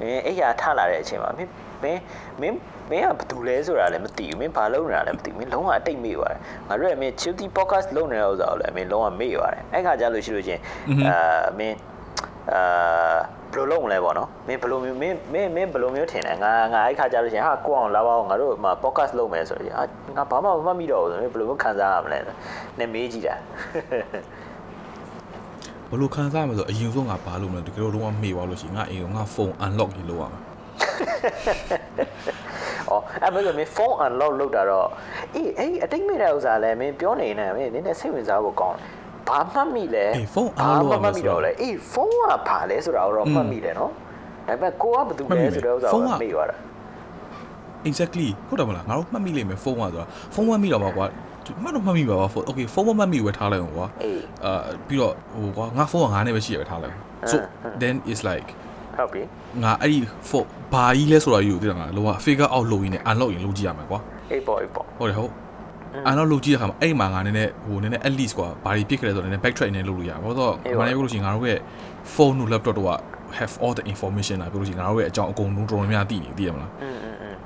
မင်းအဲ့ရထလာတဲ့အချိန်မှာမင်းမင်းမင်းမင်းကဘာတူလဲဆိုတာလည်းမသိဘူးမင်းဘာလုပ်နေတာလည်းမသိဘူးမင်းလုံးဝအတိတ်မေ့သွားတယ်ငါတို့ကမင်း chilty podcast လုပ်နေတဲ့ဥစ္စာကိုလည်းမင်းလုံးဝမေ့သွားတယ်အဲ့ခါကျလို့ရှိလို့ချင်းအာမင်းအာ ဘယ်လိုလုပ်မလဲပေါ့နော်မင်းဘယ်လိုမျိုးမင်းမင်းမင်းဘယ်လိုမျိုးထင်လဲငါငါအဲ့ခါကျလို့ချင်းဟာကိုအောင်လာပါအောင်ငါတို့မှာ podcast လုပ်မယ်ဆိုရင်ဟာငါဘာမှမမှတ်မိတော့ဘူးဆိုရင်ဘယ်လိုမျိုးခံစားရမလဲနဲ့မေးကြည့်တာဘယ်လိုခံစားရမလဲဆိုအရင်ဆုံးငါဘာလုပ်မလဲတကယ်တော့လုံးဝမေ့သွားလို့ရှိရင်ငါအိမ်ကငါဖုန်း unlock ကြီးလုပ်ရမှာ။အော်အဲ့မဲ့ဆိုမင်းဖုန်း unlock လုပ်တာတော့အေးအဲ့အတိတ်မဲ့တဲ့ဥစ္စာလည်းမင်းပြောနေနေမင်းနည်းနည်းစိတ်ဝင်စားဖို့ကောင်းတယ်။ ဘာမှတ်မိလဲအေးဖုန်းဘာ unlock မှလုပ်ရမယ်မှတ်မိတော့လဲအေးဖုန်းကဘာလဲဆိုတာတော့မှတ်မိတယ်နော်။ဒါပေမဲ့ကိုကဘာတူလဲဆိုတဲ့ဥစ္စာကိုမေ့သွားတာ exactly ဟုတ်တယ်မလားငါတို့မှတ်မိလိမ့်မယ်ဖုန်းကဆိုတာဖုန်းမှတ်မိတော့မှာကွာမှတ်တော့မှတ်မိပါပါဖုန်း okay ဖုန်းမမှတ်မိဝယ်ထားလိုက်အောင်ကွာ။အေးအာပြီးတော့ဟိုကွာငါဖုန်းကငါနဲ့ပဲရှိရပဲထားလိုက် so အင်းအင်း then is like ဟုတ်ပြီငါအဲ့ဒီဖုန်းဘာကြီးလဲဆိုတာယူသိတယ်ငါလောက figure out လုပ်ရင်းနဲ့ unlock ရင်လုပ်ကြည့်ရမှာကွာ။အေးပေါ့အေးပေါ့ဟုတ်တယ်ဟုတ် အားလုံးလုတ်ကြည့်တဲ့အခါမှာအဲ့မှာငါနည်းနည်းဟိုနည်းနည်း at least ကွာဘာတွေဖြစ်ခဲ့လဲဆိုတော့နည်းနည်း backtrack နည်းလုပ်လို့ရပါဘာလို့တော့ဘာလဲပြောလို့ရှိရင်ငါတို့ရဲ့ phone နဲ့ laptop တို့က have all the information လာပြောလို့ရှိရင်ငါတို့ရဲ့အကြောင်းအကုန်လုံးတော်တော်များများသိနေသိရမလား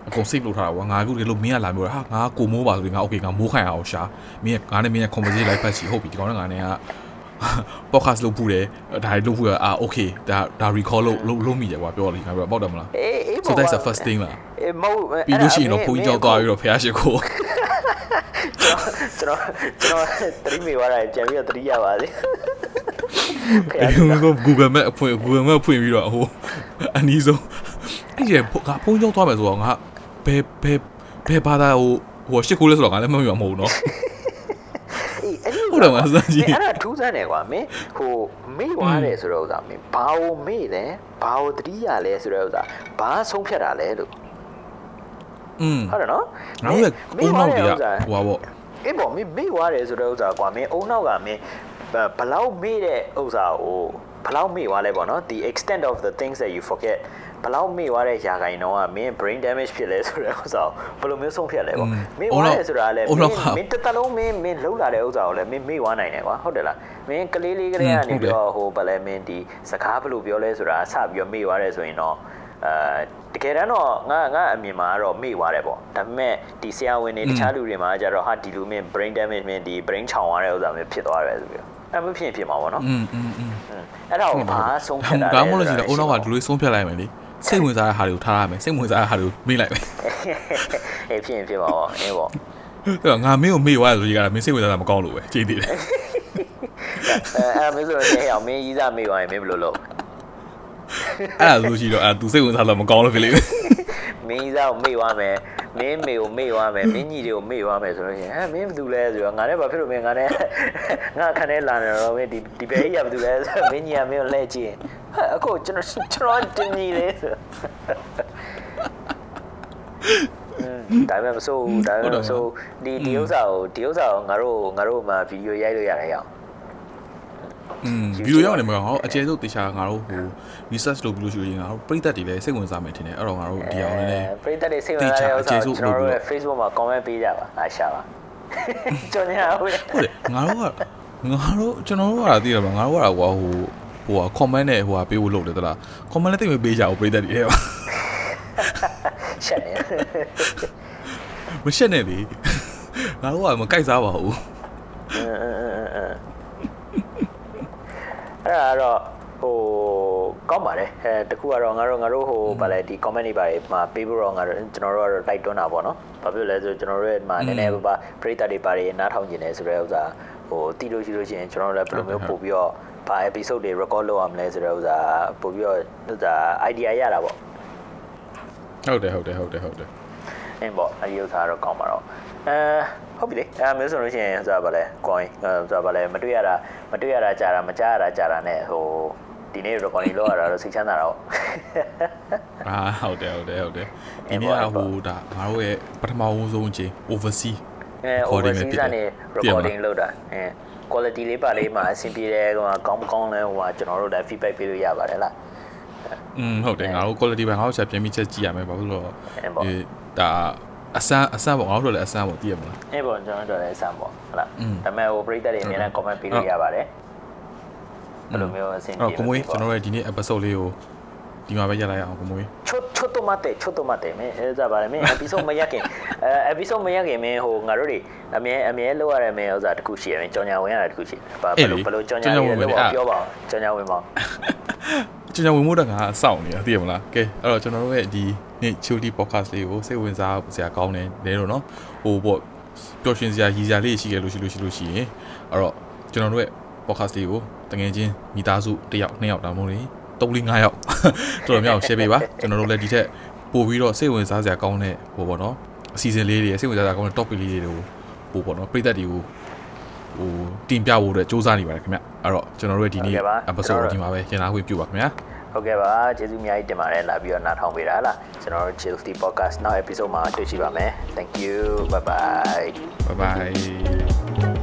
အကုန် save လုပ်ထားတာကွာငါအခုဒီလိုမင်းကလာပြောတာဟာငါကိုမိုးပါဆိုပြီးငါ okay ငါမိုးခိုင်အောင်ရှာမင်းကငါနဲ့မင်းက conversation live ဖတ်ချီဟုတ်ပြီဒီကောင်ကငါနဲ့က podcast လုပ်ဖို့တယ်ဒါတွေလုပ်ဖို့အာ okay ဒါဒါ recall လုပ်လုပ်လုပ်မိတယ်ကွာပြောလေငါပြောပေါက်တယ်မလား so that's the first thing လားပြီးလို့ရှိရင်တော့ဘုန်းကြီးကြောက်သွားပြီးတော့ဖះရှိခိုး ကျွန်တော်ကျွန်တော်သတိမေ့သွားတာပြန်ပြီးတော့သတိရပါစေ။အဲ့ဒီက Google Map အဖွင့် Google Map ဖွင့်ပြီးတော့ဟိုအနီးဆုံးအဲ့ဒီကဘုန်းကြီးကြောက်သွားမယ်ဆိုတော့ငါဘယ်ဘယ်ဘယ်ဘာသာဟိုဟိုရှိခိုးလဲဆိုတော့ငါလည်းမမှန်မဟုတ်နော်အေးအဲ့ဒီဟုတ်တယ်မလားစမ်းကြည့်အဲ့ဒါထူးဆန်းတယ်ကွာမင်းဟိုမေ့သွားတယ်ဆိုတော့ဥစ္စာမင်းဘာကိုမေ့လဲဘာကိုတတိယလဲဆိုတော့ဥစ္စာဘာဆုံးဖြတ်တာလဲလို့อืม ဟုတ်တယ်နော်ငါတို့ရဲ့အုံနောက်တွေကဟိုပါပေါ့အေးပေါ့မင်းမေ့သွားတယ်ဆိုတော့ဥစ္စာကွာမင်းအုံနောက်ကမင်းဘလောက်မေ့တဲ့ဥစ္စာကိုဘလောက်မေ့သွားလဲပေါ့နော် the extent of the things that you forget ဘလောက်မေ့သွားတဲ့ຢာခိုင်တော့ကမင်း brain damage ဖြစ်လဲဆိုတဲ့ဥစ္စာကိုဘယ်လိုမျိုးဆုံးဖြတ်လဲပေါ့မေ့သွားတယ်ဆိုတာလည်းမင်းမင်းတစ်သက်လုံးမင်းမင်းလှုပ်လာတဲ့ဥစ္စာကိုလည်းမင်းမေ့သွားနိုင်တယ်ကွာဟုတ်တယ်လားမင်းကလေးလေးကလေးကနေပြီးတော့ဟိုဗလဲမင်းဒီစကားဘယ်လိုပြောလဲဆိုတာအစပြီးတော့မေ့သွားတယ်ဆိုရင်တော့ အဲတကယ်တမ်းတော့ငါငါအမြင်မှာကတော့မေ့သွားတယ်ပေါ့ဒါပေမဲ့ဒီဆရာဝန်တွေတခြားလူတွေမှာကျတော့ဟာဒီလူမင်း brain damage မင်းဒီ brain ချောင်သွားတဲ့ဥစ္စာမျိုးဖြစ်သွားတယ်ဆိုပြီးတော့အဲ့မဖြစ်ရင်ဖြစ်မှာပေါ့နော် อืมอืมอืม အဲ့ဒါကိုဘာဆုံးဖြတ်တာလဲ ဒါမှမဟုတ်လို့ရှိရင်အုံနောက်ကဒီလိုဆုံးဖြတ်လိုက်မယ်လေ စိတ်ဝင်စားတဲ့ဟာတွေကိုထားရမယ်စိတ်ဝင်စားတဲ့ဟာတွေကိုမေ့လိုက်မယ် အေးဖြစ်ရင်ဖြစ်ပါဘောအင်းပေါ့ အဲ့တော့ငါမင်းကိုမေ့သွားတယ်ဆိုကြီးကမင်းစိတ်ဝင်စားတာမကောင်းလို့ပဲကြည့်သေးတယ် အဲအဲ့မင်းဆိုတော့တဲ့အောင်မင်းကြီးစားမေးသွားရင်မင်းဘယ်လိုလုပ် အဲ့ဒါဆိုရှိတော့အဲ့ तू စိတ်ဝင်စားတော့မကောင်းလို့ဖြစ်လိမ့်မယ် မင်းကြီးစားကိုမေးသွားမယ်မင်းမေကိုမေ့သွားမယ်မင်းညီတွေကိုမေ့သွားမယ်ဆိုလို့ရှိရင်ဟမ်မင်းဘာလုပ်လဲဆိုတော့ငါလည်းဘာဖြစ်လို့မင်းငါလည်းငါခနဲ့လာနေတော့မင်းဒီဒီပဲကြီးကဘာလုပ်လဲဆိုတော့မင်းညီကမင်းကိုလှည့်ကြည့်ရင်ဟဲ့အခုကျွန်တော်ကျွန်တော်တင်ညီလေးဆိုอืมဒါပေမဲ့မစိုးဘူးဒါပေမဲ့မစိုးဒီဒီဥစ္စာကိုဒီဥစ္စာကိုငါတို့ငါတို့မှဗီဒီယိုရိုက်လို့ရတယ်ရအောင် อืมဗီဒီယိုရောက်နေမှာငါတို့အကျဉ်းဆုံးတေချာငါတို့ဟို research လုပ်ပြီးလို့ရှိရင်ငါတို့ပရိသတ်တွေလည်းစိတ်ဝင်စားမယ်ထင်တယ်အဲ့တော့ငါတို့ဒီအောင်လည်းပရိသတ်တွေစိတ်ဝင်စားတဲ့ဥစ္စာကိုကျွန်တော်တို့ရဲ့ Facebook မှာ comment ပေးကြပါအားရှာပါကျွန်တော်ညာဟုတ်ဟုတ်တယ်ငါတို့ကငါတို့ကျွန်တော်တို့ကသိရမှာငါတို့ကဟိုဟိုဟို comment နဲ့ဟိုဟာပေးဖို့လုပ်တယ်တလား comment လည်းတိတ်မပေးကြဘူးပရိသတ်တွေအဲ့ပါရှက်နေမရှက်နဲ့လေငါတို့ကမကြိုက်စားပါဘူးအဲ့ ဒါတော့ဟိုကောင်းပါတယ်အဲတခုကတော့ငါတို့ငါတို့ဟိုဗာလဲဒီ comment တွေပါတယ်မှာပေးဖို့တော့ငါတို့ကျွန်တော်တို့ကတော့တိုက်တွန်းတာပေါ့နော်ဘာဖြစ်လဲဆိုကျွန်တော်တို့ရဲ့မှာနည်းနည်းပါပါပရိသတ်တွေပါတယ်နားထောင်ကျင်တယ်ဆိုတဲ့ဥစ္စာဟိုတီးလို့ရှိလို့ရှိရင်ကျွန်တော်တို့လည်းဘယ်လိုမျိုးပို့ပြီးတော့ဘာ episode တွေ record လုပ်ရမလဲဆိုတဲ့ဥစ္စာပို့ပြီးတော့ဥစ္စာ idea ရတာပေါ့ဟုတ်တယ်ဟုတ်တယ်ဟုတ်တယ်ဟုတ်တယ်အင်းပေါ့အဲဒီဥစ္စာတော့ကောင်းပါတော့အဲ ဟုတ်ပြီလေအဲမျိုးဆိုလို့ရှိရင်ဥစ္စာဗာလဲ coin ဥစ္စာဗာလဲမတွေ့ရတာမတွေ့ရတာကြာတာမကြားရတာကြာတာနဲ့ဟိုဒီနေ့ recording လုပ်ရတာတော့စိတ်ချမ်းသာတော့အာဟုတ်တယ်ဟုတ်တယ်ဟုတ်တယ်အဲ့ဒီပေါ့နေ့ကအဲ့ပေါ့ဟိုဒါငါတို့ရဲ့ပထမဦးဆုံးအချိန် oversea အဲ recording ပဲ overseas ဖြစ်တယ်ကနေသိရမလား recording လုပ်တာအဲ quality လေးပါလေးမှာအဆင်ပြေတယ်ဟိုမှာကောင်းမကောင်းလဲဟိုမှာကျွန်တော်တို့လည်း feedback ပေးလို့ရပါတယ်လားอืมဟုတ်တယ်ငါတို့ quality ပဲငါတို့ချက်ပြန်ပြီးချက်ကြည့်ရမယ်ဘာလို့လဲအဲ့ပေါ့ဒီဒါ အဆန်းအဆန်းပေါ့ငါတို့လည်းအဆန်းပေါ့သိရမလားအဲပေါ့ကျွန်တော်တို့လည်းစမ်းပေါ့ဟုတ်လားอืมဒါပေမဲ့ဟိုပရိသတ်တွေအများနဲ့ comment ပေးလို့ရပါတယ်ဘယ်လိုမျိုးအဆင်အဲ့ပြေတော့ကိုမွေးကျွန်တော်တို့ရဲ့ဒီနေ့ episode လေးကိုဒီမှာပဲရက်လိုက်အောင်ကိုမွေးချွတ်ချွတ်တော့မတဲ့ချွတ်တော့မတဲ့မင်းအဲဒါပါလေမင်း episode မရခင်အဲ episode မရခင်မင်းဟိုငါတို့တွေအမြဲအမြဲလောက်ရတဲ့မင်းဥစ္စာတစ်ခုရှိရမင်းကြောင်ညာဝင်ရတာတစ်ခုရှိတယ်ဘာဘယ်လိုဘယ်လိုကြောင်ညာဝင်လဲပြောပါကြောင်ညာဝင်ပါ ကျွန်တော်ဝင်မို့တော့ငါစောင့်နေတာသိရမလားကဲအဲ့တော့ကျွန်တော်တို့ရဲ့ဒီနေ့ Chilly podcast လေးကိုစိတ်ဝင်စားစရာကောင်းတယ်လဲတော့နော်ဟိုပေါ့ပျော်ရွှင်စရာရည်စရာလေးရှိခဲ့လို့ရှိလို့ရှိလို့ရှိရင်အဲ့တော့ကျွန်တော်တို့ရဲ့ podcast လေးကိုတကယ်ချင်းမိသားစုတစ်ယောက်နှစ်ယောက်တောင်မဟုတ်လေ3 4 5ယောက်တော်တော်များအောင် share ပေးပါကျွန်တော်တို့လည်းဒီထက်ပို့ပြီးတော့စိတ်ဝင်စားစရာကောင်းတဲ့ဟိုပေါ့နော်အစီအစဉ်လေးတွေစိတ်ဝင်စားစရာကောင်းတဲ့ topic လေးတွေကိုဟိုပေါ့နော်ပြည်သက်တွေကို ဟိုတင်ပြဖို့အတွက်စူးစမ်းနေပါတယ်ခင်ဗျအဲ့တော့ကျွန်တော်တို့ရဲ့ဒီနေ့ episode ကိုဒီမှာပဲရင်သားခွင့်ပြုပါခင်ဗျာဟုတ်ကဲ့ပါကျေးဇူးအများကြီးတင်ပါတယ်လာပြီးတော့နားထောင်ပေးတာလားကျွန်တော်တို့ Chill Tea Podcast နောက် episode မှာတွေ့ရှိပါမယ် thank you bye bye bye bye